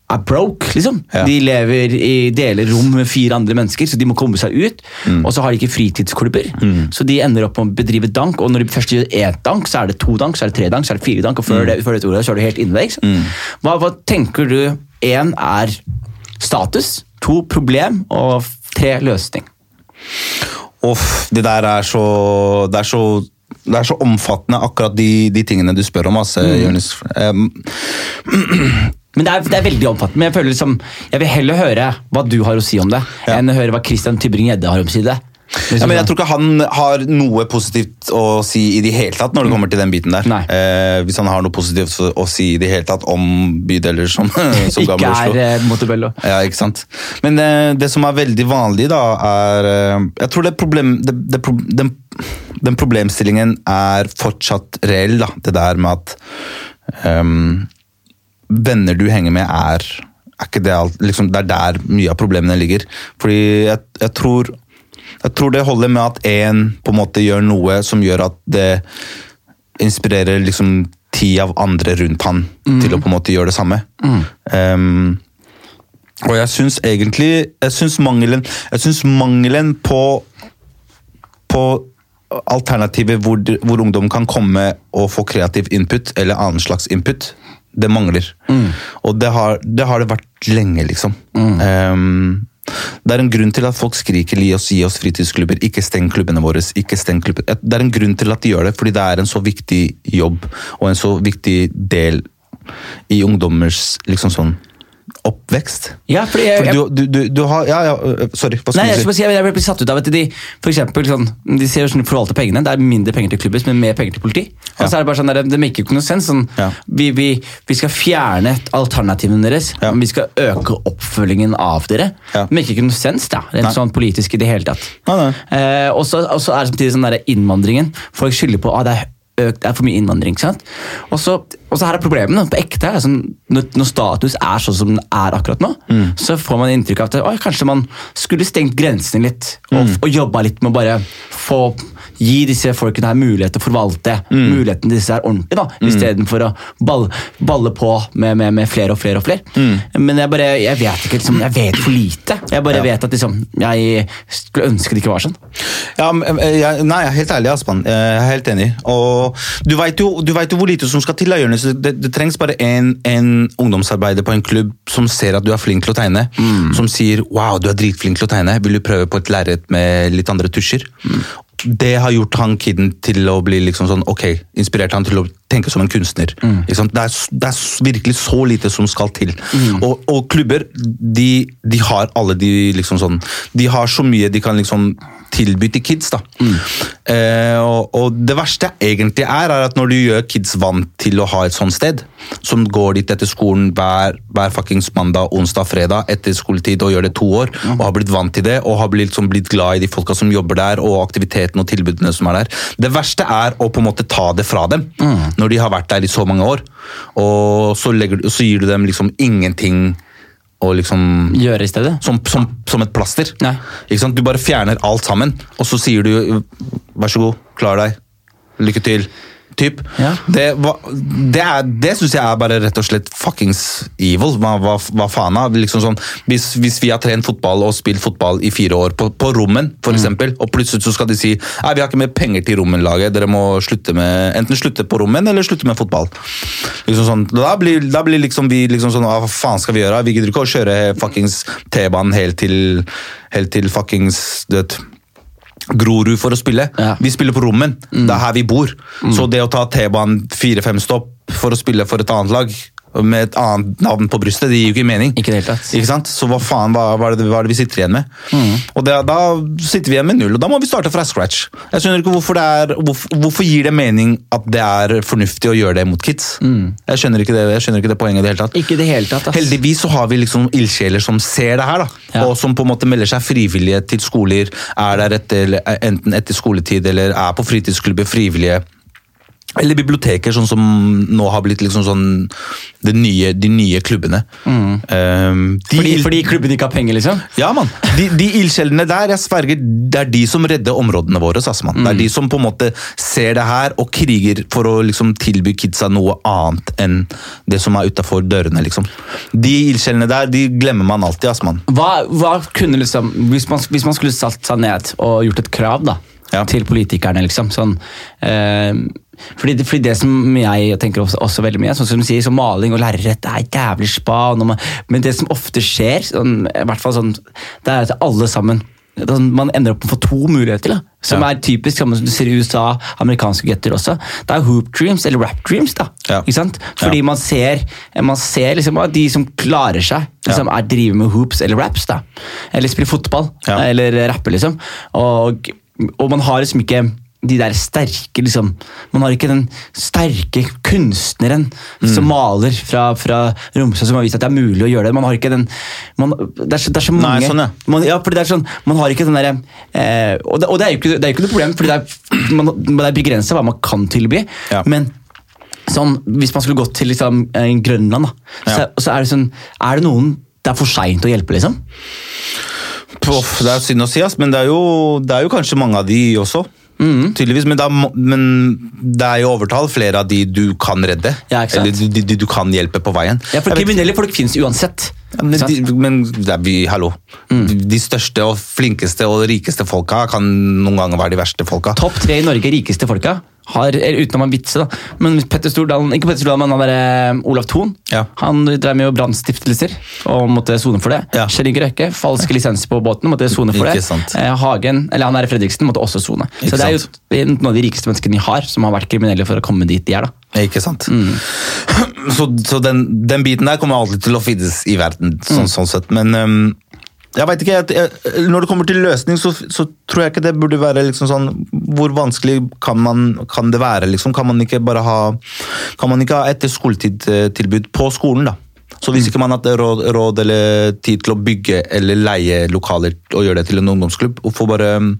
er broke, liksom. Ja. De lever i deler rom med fire andre mennesker, så de må komme seg ut. Og så har de ikke fritidsklubber, så de ender opp med å bedrive dank. Og når de først gjør én dank, så er det to dank, så er det tre dank, så er det fire dank, og før, det, før det ordet så er du helt inne der. Hva, hva tenker du én er status, to problem, og tre løsning? Uff, det der er så Det er så det er så omfattende, akkurat de, de tingene du spør om. Altså, Jonis. Um, <clears throat> Men det er, det er veldig omfattende. Men jeg føler liksom, jeg vil heller høre hva du har å si om det, Ja. enn å høre hva Christian Tybring-Gjedde har å si det. ja, men jeg tror ikke han har noe positivt å si i det hele tatt når det kommer til den biten der. Eh, hvis han har noe positivt å si i det hele tatt om bydeler som, <laughs> som <laughs> Ikke Gamle Oslo. er eh, Montebello. Ja, ikke sant? Men eh, det som er veldig vanlig, da, er eh, Jeg tror det problem, det, det, den, den problemstillingen er fortsatt reell, da. Det der med at ehm, venner du henger med, er, er det alt liksom, Det er der mye av problemene ligger. Fordi jeg, jeg tror jeg tror det holder med at én på en måte gjør noe som gjør at det inspirerer liksom ti av andre rundt han til å på en måte gjøre det samme. Ehm, og jeg syns egentlig Jeg syns mangelen, mangelen på på alternativer hvor, hvor ungdom kan komme og få kreativ input, eller annen slags input, det mangler. Og det har, det har det vært lenge, liksom. Ehm, det er en grunn til at folk skriker gi oss, gi oss fritidsklubber, ikke steng klubbene våre. ikke steng klubbene. Det er en grunn til at de gjør det, fordi det er en så viktig jobb og en så viktig del i ungdommers liksom sånn oppvekst. Ja, fordi jeg, For du, du, du, du har Ja, ja, øh, sorry. Hva Nei, jeg, du skal si? bare si, jeg blir satt ut av at de for eksempel, sånn, de ser hvordan de forvalter pengene. Det er mindre penger til klubbhus, men mer penger til politi. Og så er Det bare sånn der, det maker ikke noe sens. Sånn, Ja. vi, vi, vi skal fjerne alternativene deres, Ja. men vi skal øke oppfølgingen av dere. Ja. Det maker ikke noe sens, da, rent Nei. sånn politisk i det hele tatt. Nei, nei. Eh, og så er det samtidig sånn der innvandringen. Folk skylder på at det er økt, det er for mye innvandring. ikke sant? Og så, og så her er problemet da, på ekte. sånn, når, status er sånn som den er akkurat nå, Mm. så får man inntrykk av at å, kanskje man skulle stengt grensene litt og, Mm. og jobba litt med å bare få gi disse folkene her mulighet til å forvalte muligheten disse er ordentlig, da, istedenfor å balle, balle på med, med, med flere og flere og flere. Men jeg bare, jeg vet ikke, liksom, jeg vet for lite. Jeg bare vet at liksom, jeg skulle ønske det ikke var sånn. Ja, men, eh, jeg, nei, jeg er helt ærlig, Aspan. Jeg er helt enig. Og du vet jo, jo hvor lite som skal til. da, Jonis. Det, det trengs bare en, en ungdomsarbeider på en klubb som ser at du er flink til å tegne. Som sier 'wow, du er dritflink til å tegne', vil du prøve på et lerret med litt andre tusjer? Det har gjort han kiden til å bli liksom sånn, ok, inspirert han til å tenke som en kunstner. Sant? Det, er, det er virkelig så lite som skal til. Og, og klubber, de, de har alle de liksom sånn De har så mye de kan liksom tilby til kids. da. Eh, og, og det verste egentlig er, er at når du gjør kids vant til å ha et sånt sted, som går dit etter skolen hver, hver fuckings mandag, onsdag, fredag etter skoletid og gjør det to år, og har blitt vant til det, og har blitt, liksom, blitt glad i de folka som jobber der, og aktiviteten og tilbudene som er der. Det verste er å på en måte ta det fra dem, når de har vært der i så mange år, og så, legger, så gir du dem liksom ingenting å liksom Gjøre i stedet. som, som, som et plaster. Nei. Ikke sant? Du bare fjerner alt sammen, og så sier du vær så god, klar deg, lykke til. Typ. Ja. Det, det, er- det syns jeg er bare rett og slett fuckings evil. Hva, hva, hva faen av? Liksom sånn, hvis, hvis vi har trent fotball og spilt fotball i fire år på, på rommen, for Mm. og plutselig så skal de si Nei, vi har ikke mer penger til rommenlaget, dere må slutte med, enten slutte på rommen eller slutte med fotball. Liksom sånn, da blir, da blir liksom vi liksom sånn, hva faen skal vi gjøre? Vi gidder ikke å kjøre fuckings T-banen helt til, helt til fuckings du vet, Grorud for å spille. Ja. Vi spiller på Rommen. Det er her vi bor. Så det å ta T-banen fire-fem stopp for å spille for et annet lag med et annet navn på brystet, det gir jo ikke mening. Ikke det hele tatt. Ikke sant? Så hva faen, hva, hva, er det, hva er det vi sitter igjen med? Og det, Da sitter vi igjen med null, og da må vi starte fra scratch. Jeg skjønner ikke hvorfor det er, hvorfor, hvorfor gir det mening at det er fornuftig å gjøre det mot kids. Jeg skjønner ikke det, jeg skjønner ikke det poenget i det hele tatt. Ikke det hele tatt. ass. Heldigvis så har vi liksom ildsjeler som ser det her, da. Ja. og som på en måte melder seg frivillige til skoler. Er der etter, enten etter skoletid eller er på fritidsklubber frivillige. Eller biblioteker, sånn som nå har blitt liksom sånn nye, de nye klubbene. Um, de Fordi, fordi klubben ikke har penger, liksom? ja, mann. De, de ildsjelene der, jeg sverger, det er de som redder områdene våre. Sass, mm. Det er de som på en måte ser det her og kriger for å liksom tilby kidsa noe annet enn det som er utafor dørene. liksom. De ildsjelene der, de glemmer man alltid. ass, mann. Hva, hva kunne liksom, hvis man, hvis man skulle satt seg ned og gjort et krav da, Ja. til politikerne, liksom, sånn, eh, fordi, fordi det som jeg tenker også, også veldig mye, sånn som du sier, så maling og lerret, er jævlig spa, man, men det som ofte skjer, sånn, i hvert fall sånn, det er at alle sammen, sånn, man ender opp med å få to muligheter, da, som Ja. er typisk, samme som du ser i USA, amerikanske gutter også. Det er hoop dreams, eller rap dreams da, Ja. ikke sant? Fordi Ja. man ser, man ser liksom at de som klarer seg, liksom, er driver med hoops eller raps, da. Eller spiller fotball, eller rapper, liksom. Og, og man har liksom ikke de der sterke liksom, Man har ikke den sterke kunstneren Mm. som maler fra, fra Romsø, som har vist at det er mulig å gjøre det. Man har ikke den man, det, er så, det er så Nei, mange sånn, ja. man, ja, fordi det er sånn, man har ikke den derre eh, og, og det er jo ikke, det er ikke noe problem, fordi det er, man, det er begrensa hva man kan tilby. Ja. Men sånn, hvis man skulle gått til liksom, eh, Grønland, da, så, så er det sånn Er det noen det er for seint å hjelpe, liksom? Puff, det er synd å si, ass, men det er, jo, det er jo kanskje mange av de også. Mm. Tydeligvis, men, da, men det er jo overtall flere av de du kan redde. Ja, eller de, de, de du kan hjelpe på veien. Ja, for Kriminelle folk fins uansett. Ja, men, de, men er vi, hallo. De største og flinkeste og rikeste folka kan noen ganger være de verste folka. Topp tre i Norge rikeste folka har, utenom en vitse, da. Men Petter Stordalen, ikke Petter Stordalen, men han der, eh, Olav Thon. Ja. Han drev med brannstiftelser og måtte sone for det. Ja. Kjell Inge Røkke, falske lisenser på båten, måtte sone for det. Eh, Hagen, eller han der Fredriksen, måtte også sone. Så det er jo noen av de rikeste menneskene vi har, som har vært kriminelle for å komme dit de er. da. Ikke sant? <clears throat> Så, så den, den biten der kommer alltid til å finnes i verden, sånn, sånn sett. Men um, jeg vet ikke, jeg, når det kommer til løsning, så, så tror jeg ikke det burde være liksom sånn Hvor vanskelig kan, man, kan det være? liksom? Kan man ikke bare ha Kan man ikke ha etter skoletid-tilbud på skolen, da? Så hvis ikke man har råd, råd eller tid til å bygge eller leie lokaler og gjøre det til en ungdomsklubb, hvorfor bare mm,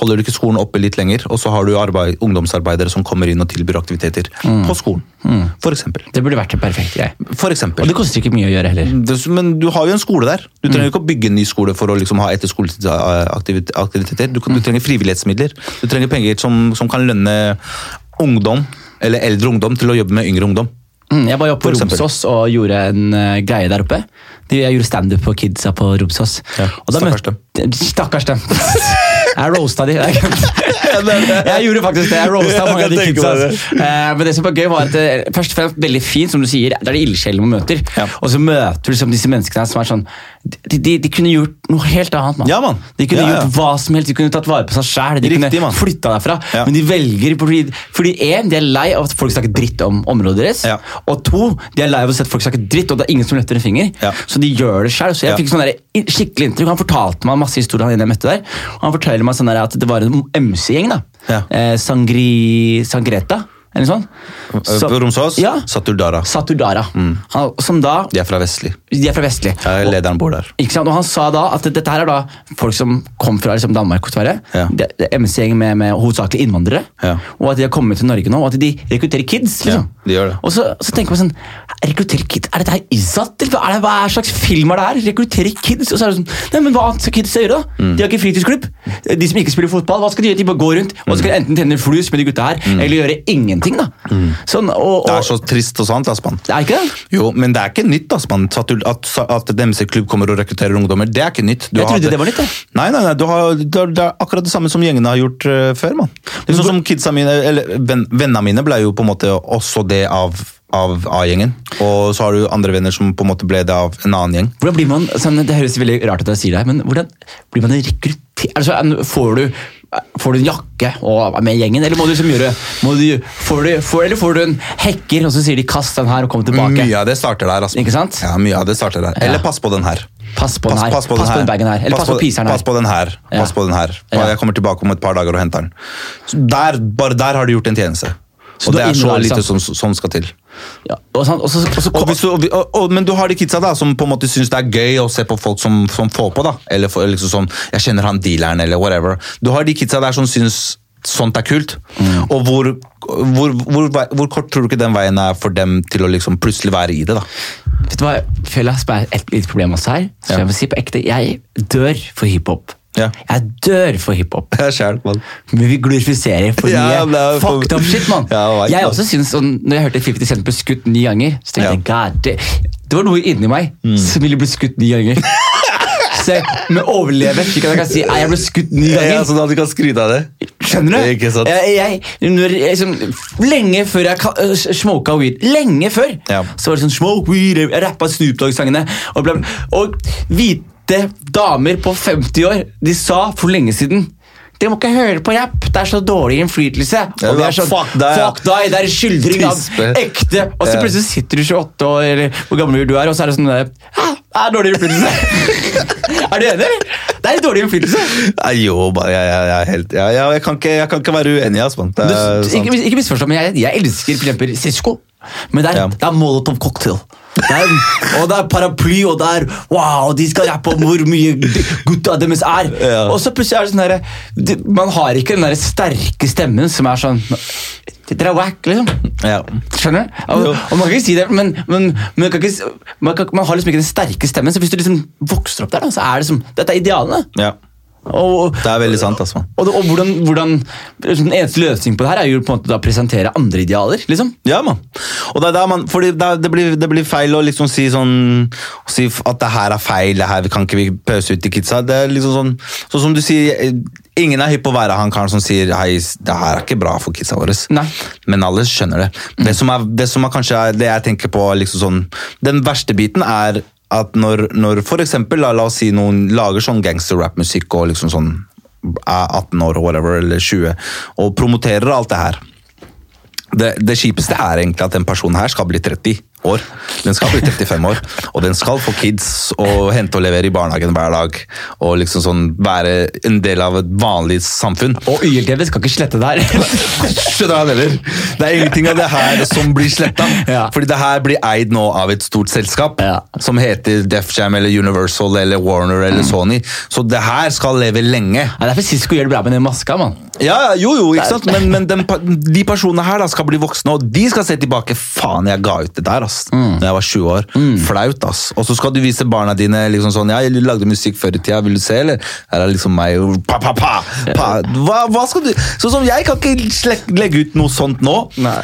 holder du ikke skolen oppe litt lenger, og så har du arbeid, ungdomsarbeidere som kommer inn og tilbyr aktiviteter på skolen, for eksempel. Det burde vært en perfekt greie. For eksempel. Og det koster ikke mye å gjøre heller. Det, men du har jo en skole der. Du trenger ikke å bygge en ny skole for å liksom ha etterskoleaktiviteter. Du, du trenger frivillighetsmidler. Du trenger penger som, som kan lønne ungdom, eller eldre ungdom, til å jobbe med yngre ungdom. Mm, jeg var jo på Romsås og gjorde en eh, greie der oppe. Jeg gjorde standup på kidsa på Romsås. Ja, Og da møtte- Stakkars dem. <laughs> Jeg roasta de. Jeg, jeg gjorde faktisk det. Jeg roasta mange av de kidsa. altså. Eh, Men det som var gøy, var at eh, først og fremst veldig fint, som du sier, det er de ildsjelene man møter. Ja. Og så møter du liksom disse menneskene som er sånn De, de, de kunne gjort noe helt annet, Man. Ja, man. De kunne Ja, gjort hva som helst. De kunne tatt vare på seg sjæl. De Riktig, kunne flytta derfra. Men de velger fordi, fordi en, de er lei av at folk snakker dritt om området deres. Og to, de er lei av å se at folk snakker dritt, og det er ingen som løfter en finger. Så de gjør det sjøl. Så jeg fikk sånn der skikkelig inntrykk. Han fortalte meg masse historier han jeg møtte der. Og han forteller meg sånn at det var en MC-gjeng. da. Ja. Eh, Sangri... Sangreta, eller sånn. Så- Romsås, Ja. Saturdara. Satudara. Han, som da De er fra Vestli. De er fra Vestli. Ja, lederen bor der. ikke sant? Og Han sa da at dette her er da folk som kom fra liksom Danmark og Sverige. Ja. Det, det er MC-gjeng med, med hovedsakelig innvandrere. Ja. Og at de har kommet til Norge nå, og at de rekrutterer kids. liksom. Ja, de gjør det. Og så, så tenker man sånn Rekrutterer kids? Er dette her Izzat? Hva, hva slags film er det her? Rekrutterer kids? Og så er det sånn Nei, men hva skal kids gjøre, da? Mm. De har ikke fritidsklubb. De som ikke spiller fotball, hva skal de gjøre? De bare går rundt og så skal de enten tjene flus med de gutta her, eller gjøre ingenting. Da. Sånn, og, og, Det er så trist og sant, Aspan. Det er ikke det? Jo, men det er ikke nytt Aspan. At, at, at MC-klubb kommer og rekrutterer ungdommer. Det er ikke nytt. Du Jeg trodde hadde... det var nytt, Da. Nei, nei, nei, du har, det, er, det er akkurat det samme som gjengene har gjort uh, før, er sånn som kidsa mine, eller ven, Vennene mine ble jo på en måte også det av, av A-gjengen. Og så har du andre venner som på en måte ble det av en annen gjeng. Hvordan blir man, sånn, Det høres veldig rart at jeg sier det, her, men hvordan blir man rekruttert? Altså, får, du, får du en jakke og er med i gjengen, eller må du liksom gjøre du, får du, får, Eller får du en hekker, og så sier de 'kast den her' og kom tilbake? Mye av det starter der. Altså. Ikke sant? Ja, mye av det starter der. Eller pass på den her. Pass på den her. Pass på den bagen her. Eller pass på piseren her. Pass på den her. Pass på den her. Ja. Jeg kommer tilbake om et par dager og henter den. Der, bare der har du gjort en tjeneste. Så og det er så lite liksom? som, som skal til. Ja, og, og så, og så du, og, og, men du har de kidsa da, som på en måte syns det er gøy å se på folk som, som får på. da, Eller for, liksom sånn, jeg kjenner han dealeren, eller whatever. Du har de kidsa der som syns sånt er kult. Og hvor, hvor, hvor, hvor kort tror du ikke den veien er for dem til å liksom plutselig være i det? da? Vet du hva, jeg føler jeg har et lite problem også her. Så Ja. jeg må si på ekte, jeg dør for hiphop. Ja. Jeg dør for hiphop. Men vi glorifiserer for mye ja, er for- fucked up shit, mann. Ja, jeg også synes Når jeg hørte 50 Cent ble skutt ni ganger, så tenkte jeg god, det, det var noe inni meg Mm. som ville blitt skutt ni ganger. <laughs> så med overleve slik at jeg kan si «Ei, jeg ble skutt ni ganger. Ja, sånn at du kan skryte av det? Skjønner du? Ikke sant? Jeg, jeg, når, sånn, lenge før jeg øh, smoka weed, lenge før, så var det sånn smoke weed, jeg rappa Snoop Dogg-sangene. Og, og bla. Hvite damer på 50 år, de sa for lenge siden dere må ikke høre på rapp, det er så dårlig innflytelse. Og vi er sånn, fuck deg, ja. fuck deg, det er skildring av ekte. Og så plutselig sitter du 28 år, eller hvor gammel du er, og så er det sånn der, det er dårlig innflytelse. <laughs> <laughs> er du enig? Det er en dårlig innflytelse. Nei, jo, jeg, jeg, jeg, helt, jeg, kan ikke, jeg kan ikke være uenig. ass, sant. ikke, ikke misforstå, men jeg, elsker for eksempel Cisco. Men det er, Ja. det er Molotov cocktail. Det er, og det er paraply, og det er wow, de skal rappe om hvor mye gutta deres er. Ja. Og så plutselig er det sånn her... Man har ikke den der sterke stemmen som er sånn Dere er wack, liksom. Ja. Skjønner du? Og, og man kan ikke si det, men, men, men man, kan ikke, man, kan, man har liksom ikke den sterke stemmen. Så hvis du liksom vokser opp der, da, så er det som Dette er idealene. ja. Og, Det er veldig sant. altså. og, og hvordan, hvordan Den eneste løsningen på det her er jo på en måte å presentere andre idealer. liksom. Ja, man. Og det er der man, fordi det, det, blir, det blir feil å liksom si sånn si at det her er feil, det her kan ikke vi pøse ut til kidsa. Det er liksom sånn, sånn som du sier, eh, ingen er hypp på å være han karen som sier hei, det her er ikke bra for kidsa våre. Nei. Men alle skjønner det. Det, som er, det som er kanskje er det jeg tenker på liksom sånn, Den verste biten er at når, når for eksempel, la, la oss si noen lager sånn gangster-rap-musikk og liksom sånn er 18 år whatever, eller 20, og promoterer alt det her. Det, det kjipeste er egentlig at den personen her skal bli 30 år. Den skal bli 35 år, og den skal få kids og hente og levere i barnehagen hver dag. Og liksom sånn være en del av et vanlig samfunn. Og YLTV skal ikke slette det her. <laughs> Skjønner han heller. Det er ingenting av det her som blir sletta. Ja. Fordi det her blir eid nå av et stort selskap Ja. som heter Def Jam eller Universal eller Warner eller Sony. Så det her skal leve lenge. Ja, det er derfor Sisko gjør det bra med den maska, mann. Ja, jo, jo, ikke sant? Men, men den, de personene her da skal bli voksne, og de skal se tilbake. Faen, jeg ga ut det der, ass. Da jeg var 20 år. Flaut, ass. Og så skal du vise barna dine liksom sånn Ja, jeg lagde musikk før i tida, vil du se, eller? Her er liksom meg og pa, pa, pa, pa. Hva, hva skal du Sånn som jeg kan ikke legge ut noe sånt nå, Nei.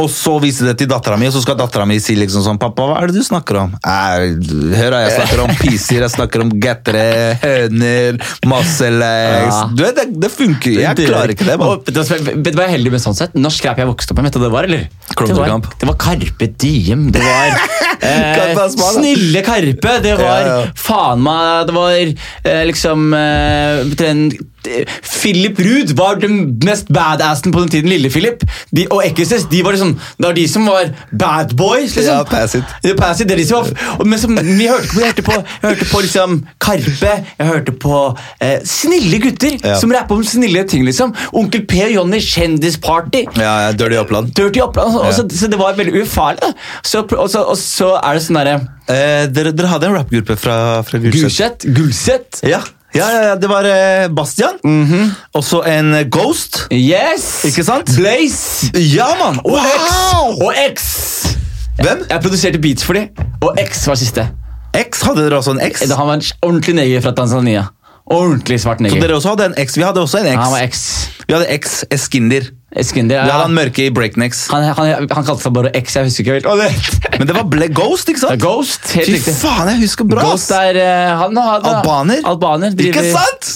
og så vise det til dattera mi, og så skal dattera mi si liksom sånn Pappa, hva er det du snakker om? Hør, jeg snakker om piser, jeg snakker om gettere, høner, masselegs Ja. Du vet, det, det funker. Jeg klarer ikke det, Man. Og, jeg er heldig med sånn sett? Norsk rap jeg vokste opp med, vet du hva det var, eller? Det var, det var Karpe Diem. Det var <laughs> eh. Snille Karpe. Det var faen meg Det var eh, liksom eh, Philip Ruud var den mest badassen på den tiden. Lille-Philip. De, og Ekkelses, de var liksom Det var de som var bad boys, liksom. Ja, pass it. Ja, pass it, det er de som var, men som, vi hørte på, jeg hørte på, jeg hørte på liksom Karpe, jeg hørte på eh, snille gutter Ja. som rapper om snille ting, liksom. Onkel P og Johnny, kjendisparty. Ja, ja, Dirty Oppland. Dirty Oppland. og så- Ja. Så det var veldig ufarlig. Så, og, så, og så er det sånn derre Eh, dere, dere hadde en rappgruppe fra, fra? Gulset. Gulset. Ja. Ja, ja, ja, det var eh, Bastian. Og så en eh, Ghost. Yes! Ikke sant? Blaze. Ja, mann! Og X. Og X. Hvem? Jeg produserte beats for dem, og X var siste. X hadde dere også en X? Han var en ordentlig neger fra Tanzania. Ordentlig svart Så neger. dere også hadde en X? Vi hadde også en X. Han var X. Vi hadde X Eskinder. Eskinder. Vi det hadde han mørke i Breaknecks. Han, han, han kalte seg bare X, jeg husker ikke helt. Det- Men det var Ble Ghost, ikke Det er sant? Ghost, helt Fy riktig. faen, jeg husker bra! Ghost er eh, han, hadde, Albaner? Albaner Ikke sant?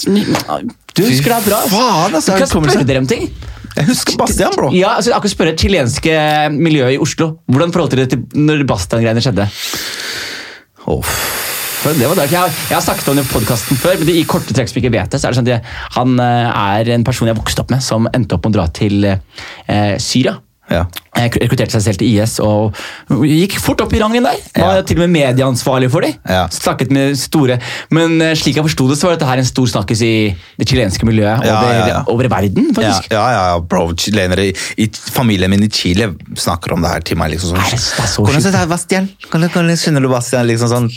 Du husker det er bra. faen, altså, Du kan spørre dere om ting. Jeg husker Bastian, bro. Ja, altså, Akkurat spørre chilenske miljøet i Oslo. Hvordan forholdt dere til når Bastian-greiene skjedde? Åh, For det var det. Jeg, jeg har snakket om det i podkasten før, men det, i korte trekk som ikke vet det, så er det sånn at jeg, han eh, er en person jeg vokste opp med, som endte opp med å dra til eh, Syria. Ja. Rekrutterte seg selv til IS og gikk fort opp i rangen der. Var Ja. til og med medieansvarlig for dem. Ja. Snakket med store Men eh, slik jeg forsto det, så var dette her en stor snakkis i det chilenske miljøet Ja, over, over verden, faktisk. ja, ja, bro. Chilenere i, i Familien min i Chile snakker om det her til meg. liksom sånn. Er er Hvordan det Bastian? Skjønner du Bastian? liksom sånn.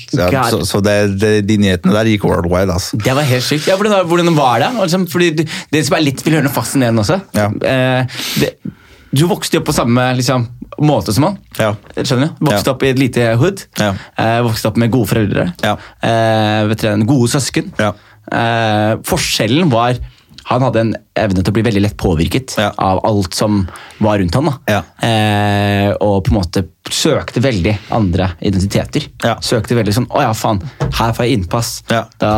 Så så det, det, de nyhetene der gikk worldwide, altså. Det var helt sykt. Ja, hvordan, hvordan var det? Altså, fordi det som er litt vil høre noe fascinerende også eh, det, Du vokste opp på samme liksom, måte som han. Ja. Skjønner du? Vokste Ja. opp i et lite hood. Ja. Eh, vokste opp med gode foreldre. Ja. Eh, vet dere, gode søsken. Ja. Eh, forskjellen var han hadde en evne til å bli veldig lett påvirket Ja. av alt som var rundt han. Da. Ja. Eh, og på en måte søkte veldig andre identiteter. Ja. Søkte veldig sånn Å ja, faen, her får jeg innpass. Ja. Da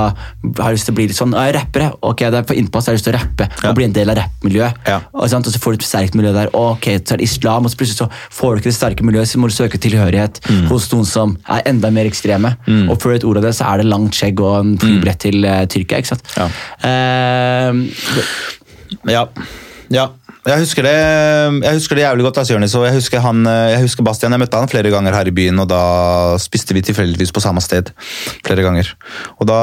har jeg lyst til å bli litt sånn «Å, jeg er rappere. Ok, da får jeg innpass, da har jeg lyst til å rappe Ja. og bli en del av rappmiljøet. Ja. Og, og så får du et sterkt miljø der. Ok, så er det islam, og så plutselig så får du ikke det sterke miljøet, så må du søke tilhørighet Mm. hos noen som er enda mer ekstreme. Og før et ord av det, så er det langt skjegg og en flybillett til uh, Tyrkia. ikke sant? Mm. Ja. Eh, Ja. Jeg husker, det, jeg husker det jævlig godt. Altså, Jørnes, og jeg husker, han, jeg husker Bastian. Jeg møtte han flere ganger her i byen, og da spiste vi tilfeldigvis på samme sted. flere ganger. Da,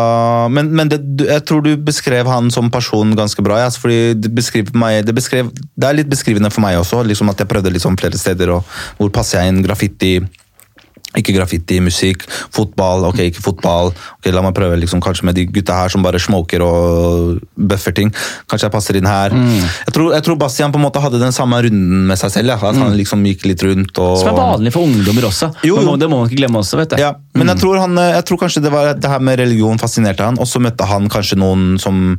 men men det, jeg tror du beskrev han som person ganske bra. Ja, fordi det, meg, det, beskrev, det er litt beskrivende for meg også. liksom At jeg prøvde liksom flere steder. og Hvor passer jeg inn? Graffiti? Ikke graffiti, musikk, fotball. Ok, ikke fotball. Ok, La meg prøve liksom, kanskje med de gutta her som bare smoker og bøffer ting. Kanskje jeg passer inn her. Jeg, tror, jeg tror Bastian på en måte hadde den samme runden med seg selv. Ja. At han liksom gikk litt rundt. Og... som er vanlig for ungdommer også. Jo, jo. Det må man ikke glemme også. vet du. Ja, men jeg tror, han, jeg tror kanskje det var det her med religion fascinerte han, og så møtte han kanskje noen som,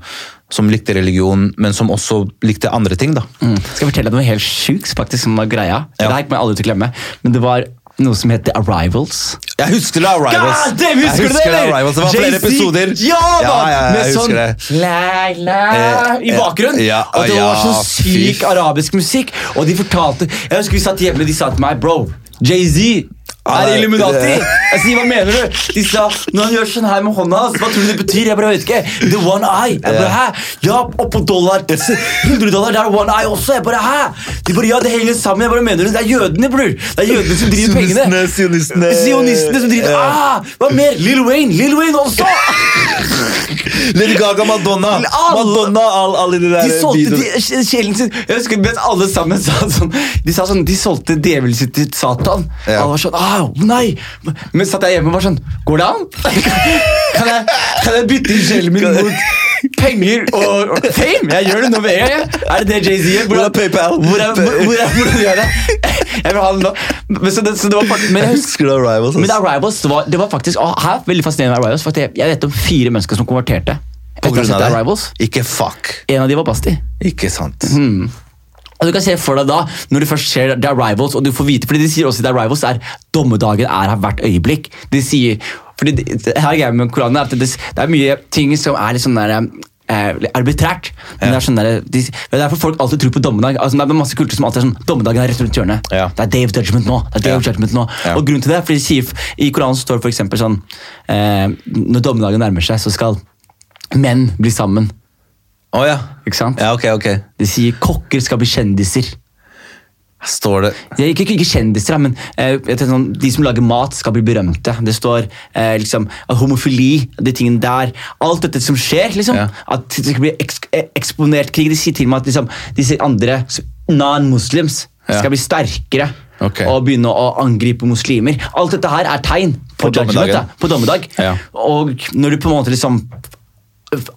som likte religion, men som også likte andre ting. da. Mm. Skal jeg fortelle deg noe helt sjukt faktisk, som var greia? Ja. Det her kommer jeg aldri til å glemme. Men det var noe som heter Arrivals. Jeg husker det, Arrivals. God damn, husker jeg husker det? Arrivals. Det var flere episoder. Ja, ja, mann! ja, Med sånn la, la, Eh, i bakgrunnen. ja, og det var sånn syk arabisk musikk. Og de fortalte Jeg husker vi satt hjemme og de sa til meg Bro, Jay-Z Er Illuminati? <laughs> Jeg sier, hva mener du? De sa når han gjør sånn her med hånda hans, hva tror du det betyr? Jeg bare vet ikke. The one eye. Jeg bare, hæ? Ja, oppå dollar. <laughs> 100 dollar, det er one eye også. Jeg bare, hæ? De bare, ja, det henger sammen. Jeg bare, mener? Det er jødene, bror. Det er jødene som driver pengene. Sionistene, sionistene. Som driver ah, Hva mer? Lil Wayne! Lil Wayne også! <laughs> Lady Gaga, Madonna. All, Madonna, alle, alle de der De solgte de- sj- sjelen sin Jeg husker mens alle sammen sa sånn De sa sånn, de solgte djevelen sin til Satan. Ja. Alle var sånn ah, Nei! Men satt jeg hjemme og var sånn Går det an? <laughs> Kan jeg, kan jeg bytte sjelen min mot penger og, og fame? Jeg gjør det nå med en gang. Er det det Jay-Z gjør? Hvor er PayPal? Hvor er, hvor, hvor er, <laughs> hvor gjør det? Jeg vil ha den nå. Men, så det, så det var, faktisk, men jeg husker det du Arrivals? men ass? Arrivals det var, det var faktisk å, her, veldig fascinerende med Arrivals. For jeg, jeg vet om fire mennesker som konverterte. På grunn av det? Ikke fuck. En av de var Basti. Ikke sant. Og du kan se for deg da, Når du først ser The Arrivals, og du får vite fordi de sier også i The Arrivals er dommedagen er her hvert øyeblikk. De sier, fordi det, det, her er med Koranen at det, det er mye ting som er litt sånn der, eh, arbitrært. Men det er sånn der, de, det er derfor folk alltid tror på dommedag. Altså, det er masse kultur som alltid er sånn Dommedagen er rett rundt hjørnet. Ja. Det er Day of Judgment nå. det er Day Ja. of Judgment nå. Ja. Og grunnen til det er fordi de sier, I Koranen står det eksempel sånn eh, Når dommedagen nærmer seg, så skal menn bli sammen. Å ja. Ikke sant? Ja, ok, ok. De sier kokker skal bli kjendiser. Står det Jeg, ikke, ikke, kjendiser, da, men eh, jeg tenker sånn, de som lager mat, skal bli berømte. Det står eh, liksom, at homofili, de tingene der Alt dette som skjer, liksom, Ja. at det skal bli eks eh, eksponert krig. De sier til meg at liksom, disse andre non-muslims Ja. skal bli sterkere Ok. og begynne å angripe muslimer. Alt dette her er tegn på, På judgment, dommedagen. da, på dommedag. Ja. Og når du på en måte liksom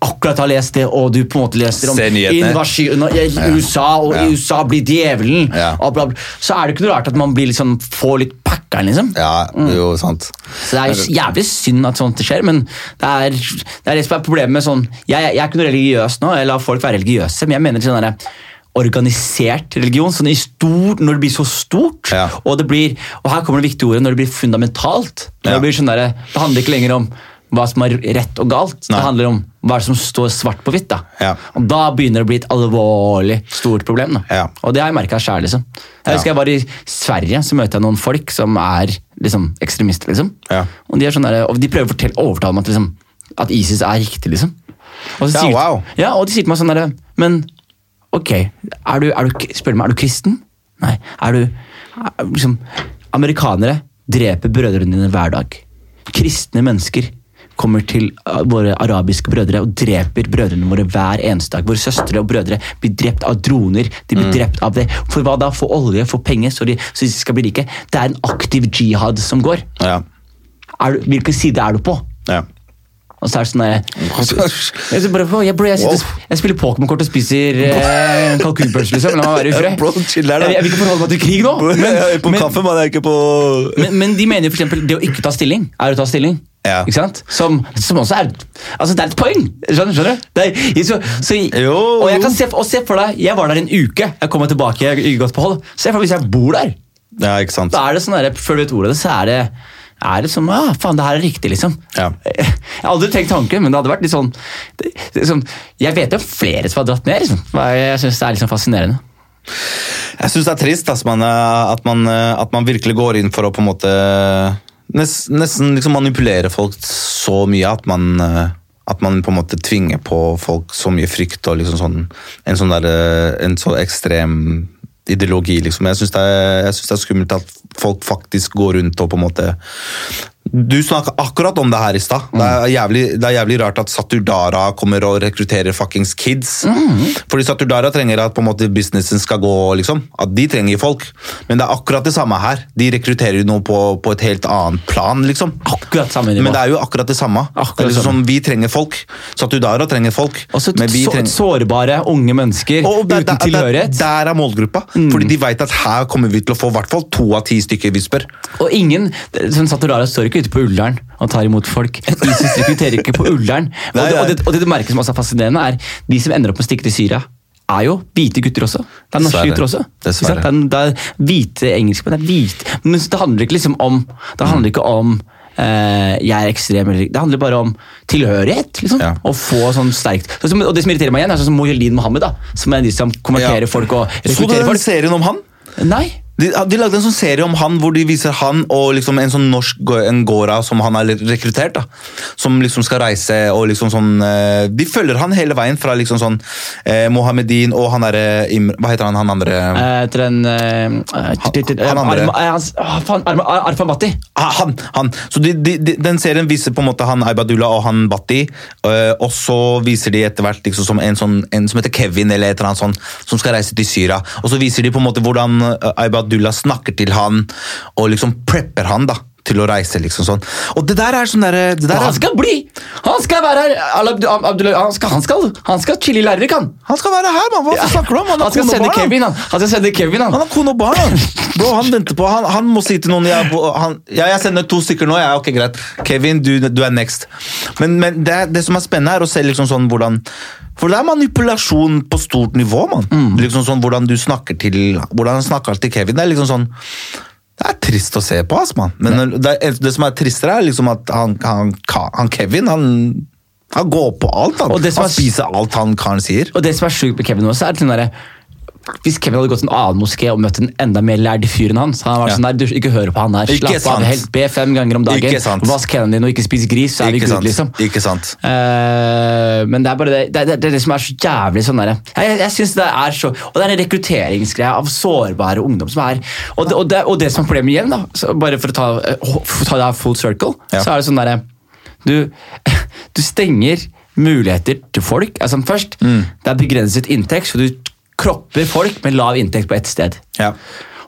akkurat har lest det, og du på en måte leser om invasjon i USA, og Ja. USA blir djevelen, Ja. bla, bla, så er det ikke noe rart at man blir liksom, får litt packeren, liksom. Ja, jo, sant. Så det er jævlig synd at sånt skjer, men det er det, er det som er problemet med sånn Jeg, jeg er ikke noe religiøs nå, jeg lar folk være religiøse, men jeg mener sånn derre organisert religion, sånn i stor, når det blir så stort, Ja. og det blir, og her kommer det viktige ordet, når det blir fundamentalt, når Ja. det blir sånn der, det handler ikke lenger om hva som er rett og galt, Nei. det handler om hva som står svart på hvitt. da. Ja. Og da begynner det å bli et alvorlig stort problem. Ja. Og det har jeg merka sjæl. Liksom. Jeg husker jeg var i Sverige, så møter jeg noen folk som er liksom, ekstremister. liksom. Ja. Og de, er sånn der, og de prøver å fortelle, overtale meg at, liksom, at ISIS er riktig. liksom. Og så Ja, sier, wow. og de sier til meg sånn derre Men ok, er du, er du, spør meg, er du kristen? Nei. Er du er, liksom, Amerikanere dreper brødrene dine hver dag. Kristne mennesker kommer til uh, våre arabiske brødre og dreper brødrene våre hver eneste dag. Våre søstre og brødre blir drept av droner. De blir drept av det. For hva da? Få olje, få penger, så de, så de skal bli rike. Det er en aktiv jihad som går. Ja. Du, hvilken side er du på? ja. Og så er det sånn Jeg, jeg, så bare, jeg, bro, jeg, sitter, jeg spiller Pokémon-kort og spiser eh, kalkunpølse, liksom. La meg være <laughs> i fred. Bro, chill der, da. Jeg, jeg vil ikke forholde meg til krig nå. <laughs> jeg på men, på men, men de mener jo eksempel det å ikke ta stilling er å ta stilling. Ja. Ikke sant? Som, som også er Altså, det er et poeng! Skjønner, skjønner du? Er, så, så, Jo, og jeg kan se, og se for deg, jeg var der en uke. Jeg kommer tilbake i godt behold. Se for deg hvis jeg bor der. Ja, ikke sant. Da er det sånn der, Før du vet ordet så er det er det som, ah, faen, det her er riktig, liksom. Ja. <laughs> Jeg har aldri tenkt tanken, men det hadde vært litt sånn det, sånn, Jeg vet jo flere som har dratt ned. Liksom. Jeg syns det er sånn fascinerende. Jeg syns det er trist man, eh, at, man, eh, at man virkelig går inn for å på en måte nes, nesten liksom manipulere folk så mye at man eh, at man på en måte tvinger på folk så mye frykt og liksom sånn, en sånn der, eh, en så ekstrem ideologi. Liksom. Jeg syns det, det er skummelt at folk faktisk går rundt og på en måte Du snakka akkurat om det her i stad. Det, er jævlig- det er jævlig rart at Saturdara kommer og rekrutterer fuckings kids. Fordi Saturdara trenger at på en måte businessen skal gå, liksom. At de trenger folk. Men det er akkurat det samme her. De rekrutterer jo noe på, på et helt annet plan, liksom. Akkurat samme nivå. Men det er jo akkurat det samme. Akkurat det liksom samme. Vi trenger folk. Satudara trenger folk. Også men vi så, trenger... sårbare unge mennesker Og der, uten der, tilhørighet. Mm. Der, der er målgruppa. Fordi de vet at her kommer vi til å få i hvert fall to av ti stykker vi spør. Og ingen, sånn Saturdara står ikke ute på Ullern og tar imot folk. ISIS rekrutterer ikke på Ullern. Og, det, og, det, og det du merker som også er fascinerende, er de som ender opp med å stikke til Syria, er jo hvite gutter også. Det er norske gutter også. Dessverre. Det er, det er hvite engelskmenn. Det er hvite. Men det handler ikke liksom om Det handler ikke om eh, jeg er ekstrem eller. Det handler bare om tilhørighet. liksom. Ja. Å få sånn sterkt Så, Og det som irriterer meg igjen, er sånn som Mohyldin Mohammed, da, som er de som konverterer Ja. folk og Så du den serien om han? Nei. De, de lagde en sånn serie om han hvor de viser han og liksom en sånn norsk en gåra som han har rekruttert. da. Som liksom skal reise og liksom sånn eh, De følger han hele veien fra liksom sånn eh, Mohammedin og han derre Hva heter han han andre? Eh, Etter en uh, han andre. Arfan Matti. Ah, han! han. Så de, de, de, Den serien viser på en måte han Aibadullah og han Bhatti. og så viser de etter hvert liksom som en, sånn, en som heter Kevin, eller et eller annet sånt, som skal reise til Syria. Og så viser de på en måte hvordan øh, Aibadullah snakker til han, og liksom prepper han da, til å reise. liksom sånn. Og det der er sånn derre han skal bli! Han skal være her! Han, skal, han, skal, han skal chille i Larvik, han! Han skal være her, mann! Hva snakker du om? Han han, skal sende barn. Kevin, han. Han skal sende Kevin, Han han. har kone og barn, han. Bro, han venter på Han, han må si til noen jeg, han, ja, jeg sender to stykker nå. Ja, ok, greit. Kevin, du, du er next. Men, men det, det som er spennende, er å se liksom sånn hvordan For det er manipulasjon på stort nivå, mann. Liksom sånn hvordan du snakker til Hvordan han snakker til Kevin. Det er liksom sånn det er trist å se på, ass, mann. Men det, det som er tristere, er liksom at han, han, han Kevin han, han går på alt. Han, Og det som han er- spiser alt han karen sier. Og det som er sjukt med Kevin også, er sånn hvis Kevin hadde gått til en annen moské og møtt en enda mer lærd fyr enn han, så han vært Ja. sånn der, du, ikke hør på han der, Ikke slapp av, sant. helt, be fem ganger om dagen, Ikke sant. vask hendene dine og ikke spis gris, så er vi Ikke good, liksom. Ikke sant. Uh, men det er bare det, det, det, det det som er så jævlig sånn der, Jeg, jeg, jeg synes det er så Og det er en rekrutteringsgreie av sårbare ungdom som er Og det, og det, og det som er problemet igjen, da, så bare for å ta, eh, for å ta det her full circle, Ja. så er det sånn derre du, <laughs> du stenger muligheter til folk. Altså Først, Mm. det er begrenset inntekt, så du kropper folk med lav inntekt på ett sted. Ja.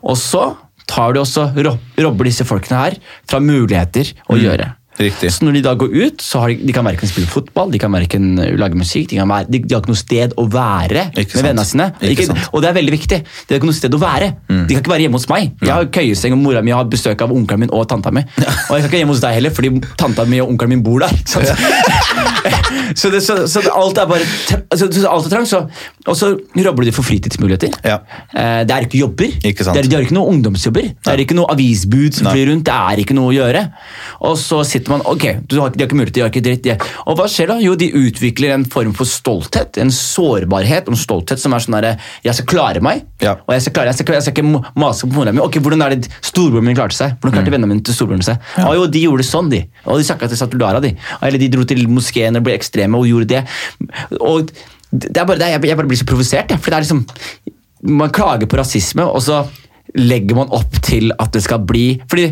Og så tar du også robber disse folkene her fra muligheter å gjøre. Mm. Riktig. Så når de da går ut, så har de, de kan verken spille fotball, de kan verken uh, lage musikk, de, kan de, de har ikke noe sted å være Ikke med vennene sine. Ikke. Mm. og det er veldig viktig. De har ikke noe sted å være. De kan ikke være hjemme hos meg. Jeg har køyeseng, og mora mi har besøk av onkelen min og tanta mi. Og jeg kan ikke hjemme hos deg heller, fordi tanta mi og onkelen min bor der. Så, <laughs> så, det, så, så alt er bare altså, så alt er trangt. Så, og så robber du for fritidsmuligheter. Ja. Eh, det er ikke jobber. Ikke. Det er, de har ikke noe ungdomsjobber. Det er ikke noe avisbud som flyr rundt. Det er ikke noe å gjøre. Og så sitter man ok, de har ikke mulighet, de har ikke dritt. De. Og hva skjer da? Jo, de utvikler en form for stolthet. En sårbarhet om en stolthet som er sånn derre Jeg skal klare meg. Ja. Og jeg skal, klare, jeg, skal, jeg skal ikke ma- mase på mora mi. Ok, Hvordan er det storebroren min klarte seg? Hvordan Mm. klarte vennene mine til storebroren seg? Å jo, de gjorde det sånn, de. Og de snakka til Satulara, de. Eller de dro til moskeen og ble ekstreme og gjorde det. Og det er bare, det jeg, jeg bare blir så provosert, jeg. For det er liksom Man klager på rasisme, og så legger man opp til at det skal bli Fordi,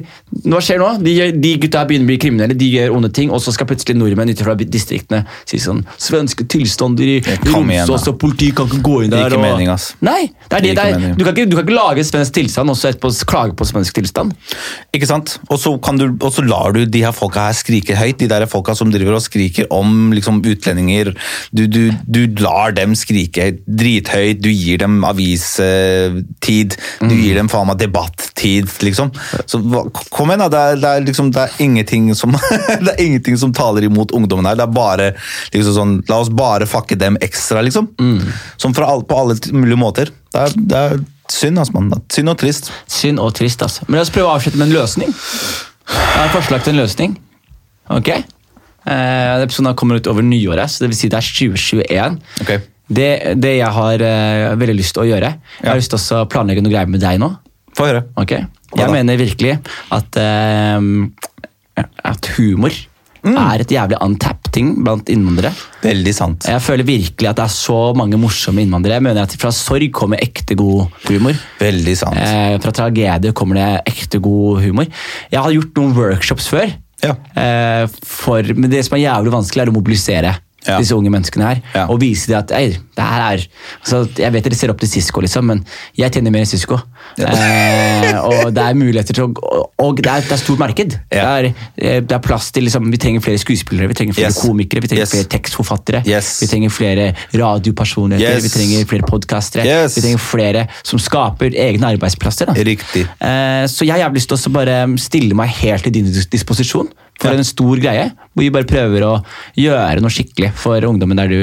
hva skjer nå? De, de gutta begynner å bli kriminelle, de gjør onde ting, og så skal plutselig nordmenn ut fra distriktene si sånn Svenske tilstander i Romsås, og politiet kan ikke gå inn der. Ikke og... mening, ass. Nei, det er det, det er, du, kan ikke, du kan ikke lage svensk tilstand og så etterpå klage på svensk tilstand. Ikke sant? Og så, kan du, og så lar du de her folka her skrike høyt, de der folka som driver og skriker om liksom, utlendinger. Du, du, du lar dem skrike drithøyt, du gir dem avistid, du gir dem faen meg debattid, liksom. Så kom igjen, da. Det er, det er, liksom, det er, ingenting, som, <laughs> det er ingenting som taler imot ungdommen her. Det er bare liksom sånn La oss bare fucke dem ekstra, liksom. Som fra all, på alle mulige måter. Det er, det er synd, altså, mann. Synd og trist. Synd og trist, altså. Men la oss prøve å avslutte med en løsning. Jeg har et forslag til en løsning. Ok? Eh, Episoden kommer ut over nyåret, så det vil si det er 2021. Ok. Det, det jeg har uh, veldig lyst til å gjøre Jeg har lyst til å planlegge noe greier med deg nå. Få høre. Okay. Jeg mener virkelig at, uh, at humor Mm. er et jævlig untapped ting blant innvandrere. Veldig sant. Jeg føler virkelig at det er så mange morsomme innvandrere. Jeg mener at Fra sorg kommer ekte god humor. Veldig sant. Uh, fra tragedie kommer det ekte god humor. Jeg har gjort noen workshops før. Ja. Uh, for, men det som er jævlig vanskelig, er å mobilisere Ja. disse unge menneskene her. Ja. Og vise dem at ei, det her er altså, Jeg vet dere ser opp til Sisko, liksom, men jeg tjener mer enn Sisko. Eh, <laughs> og det er muligheter til å Og, og det, er, det er stort marked. Ja. Det, er, eh, det er plass til liksom, Vi trenger flere skuespillere, vi trenger flere Yes. komikere, vi trenger Yes. flere tekstforfattere. Yes. Vi trenger flere radiopersonligheter, vi trenger flere podkastere. Vi trenger flere som skaper egne arbeidsplasser. Eh, Så jeg har lyst til å bare stille meg helt til din disposisjon for en stor greie. Hvor vi bare prøver å gjøre noe skikkelig for ungdommen der du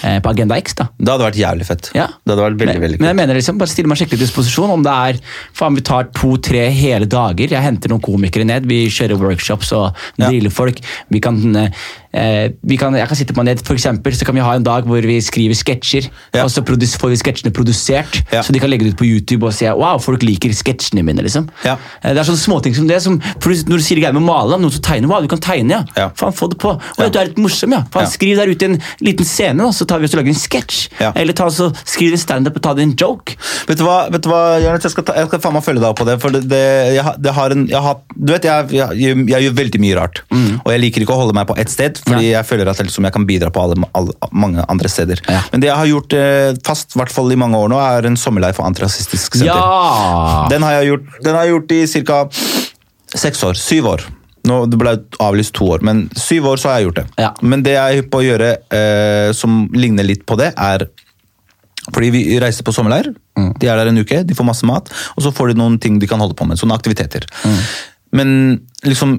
på Agenda X. da. Det hadde vært jævlig fett. Ja. Det hadde vært veldig, men, veldig men jeg mener liksom, bare stille meg skikkelig disposisjon om det er faen vi tar to-tre hele dager. Jeg henter noen komikere ned, vi kjører workshops og Ja. driller folk. Vi kan, eh, vi kan, jeg kan sitte på ned, for eksempel, så kan vi ha en dag hvor vi skriver sketsjer, Ja. og så får vi sketsjene produsert, Ja. så de kan legge det ut på YouTube og si wow, folk liker sketsjene mine. liksom. Ja. Eh, Det er sånne småting som det. Som, for når du sier greier med å male, noen som tegner, wow, du kan tegne, ja. Ja. Faen, få det på. Ja. du er litt morsom, ja. Faen, Ja. Skriv der ute en liten scene, da, så tar vi oss og lager en sketsj. Ja. Eller ta, så, skriv en standup og ta det en joke. Vet du hva, vet du hva Jørnes, jeg skal, ta, jeg skal faen meg følge deg opp på det. For det, det, jeg, det har en, jeg, har, du vet, jeg, jeg, jeg, gjør veldig mye rart. Og jeg liker ikke å holde meg på ett sted, fordi ja. jeg føler at liksom, jeg kan bidra på alle, alle, mange andre steder. Ja. Men det jeg har gjort eh, fast, i hvert fall i mange år nå, er en sommerleir for Antirasistisk Senter. Den har jeg gjort, den har jeg gjort i ca. seks år. Syv år. Nå, det ble avlyst to år, men syv år så har jeg gjort det. Ja. Men det jeg er hypp på å gjøre eh, som ligner litt på det, er fordi vi reiser på sommerleir. De er der en uke, de får masse mat, og så får de noen ting de kan holde på med. Sånne aktiviteter. Men liksom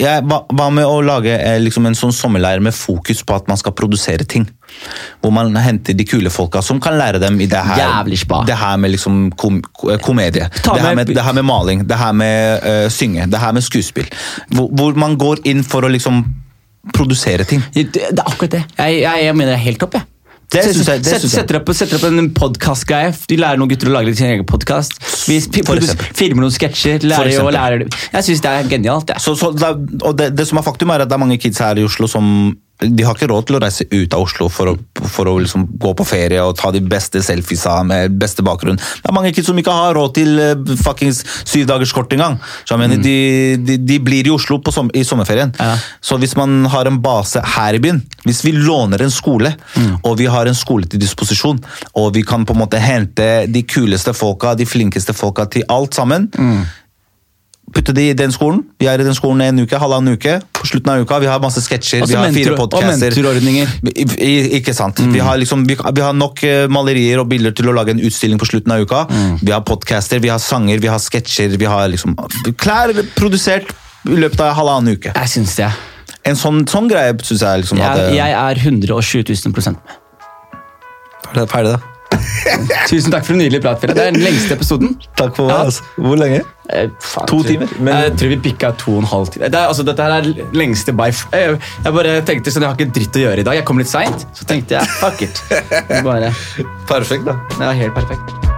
hva, med å lage eh, liksom en sånn sommerleir med fokus på at man skal produsere ting? Hvor man henter de kule folka som kan lære dem i det her, det her med liksom kom, komedie. Det her, med- med, det her med maling, det her med uh, synge, det her med skuespill. Hvor, hvor man går inn for å liksom produsere ting. Det, det er akkurat det. Jeg, jeg, jeg mener det er helt topp. jeg. Det synes jeg- det synes jeg. Setter, opp, setter opp en podkast-greie. De lærer noen gutter å lage sin egen podkast. Vi filmer noen sketsjer. Lærer og lærer Jeg syns det er genialt. Ja. Så, så, og det, det som er faktum er at det er mange kids her i Oslo som de har ikke råd til å reise ut av Oslo for å, for å liksom gå på ferie og ta de beste selfiesa med beste bakgrunn. Det er mange kids som ikke har råd til uh, fuckings syvdagerskort engang. Så jeg mener, de, de, de blir i Oslo på som, i sommerferien. Ja. Så hvis man har en base her i byen, hvis vi låner en skole, og vi har en skole til disposisjon, og vi kan på en måte hente de kuleste folka, de flinkeste folka til alt sammen, putte de i den skolen. Vi er i den skolen en uke, halvannen uke. På slutten av uka, vi har masse sketsjer, Også vi har fire mentor- og podcaster. mentorordninger. I, i, ikke sant. Vi, har liksom, vi, vi har nok eh, malerier og bilder til å lage en utstilling på slutten av uka. Vi har podcaster, vi har sanger, vi har sketsjer, vi har liksom klær produsert i løpet av halvannen uke. Jeg syns det. En sånn, sånn greie syns jeg liksom Jeg, hadde jeg er 120 000 prosent med. Ferdig, da. Tusen takk for en nydelig prat. Philip. Det er den lengste episoden. Takk for Ja. meg. Altså. Hvor lenge? Eh, faen, To tror- timer, men- Jeg tror vi pikka to og en halv time. Det er, altså, dette her er lengste by jeg, jeg bare tenkte sånn, jeg har ikke dritt å gjøre i dag. Jeg kom litt seint, så tenkte jeg fuck it. <laughs> Bare, Perfekt, da. er helt perfekt.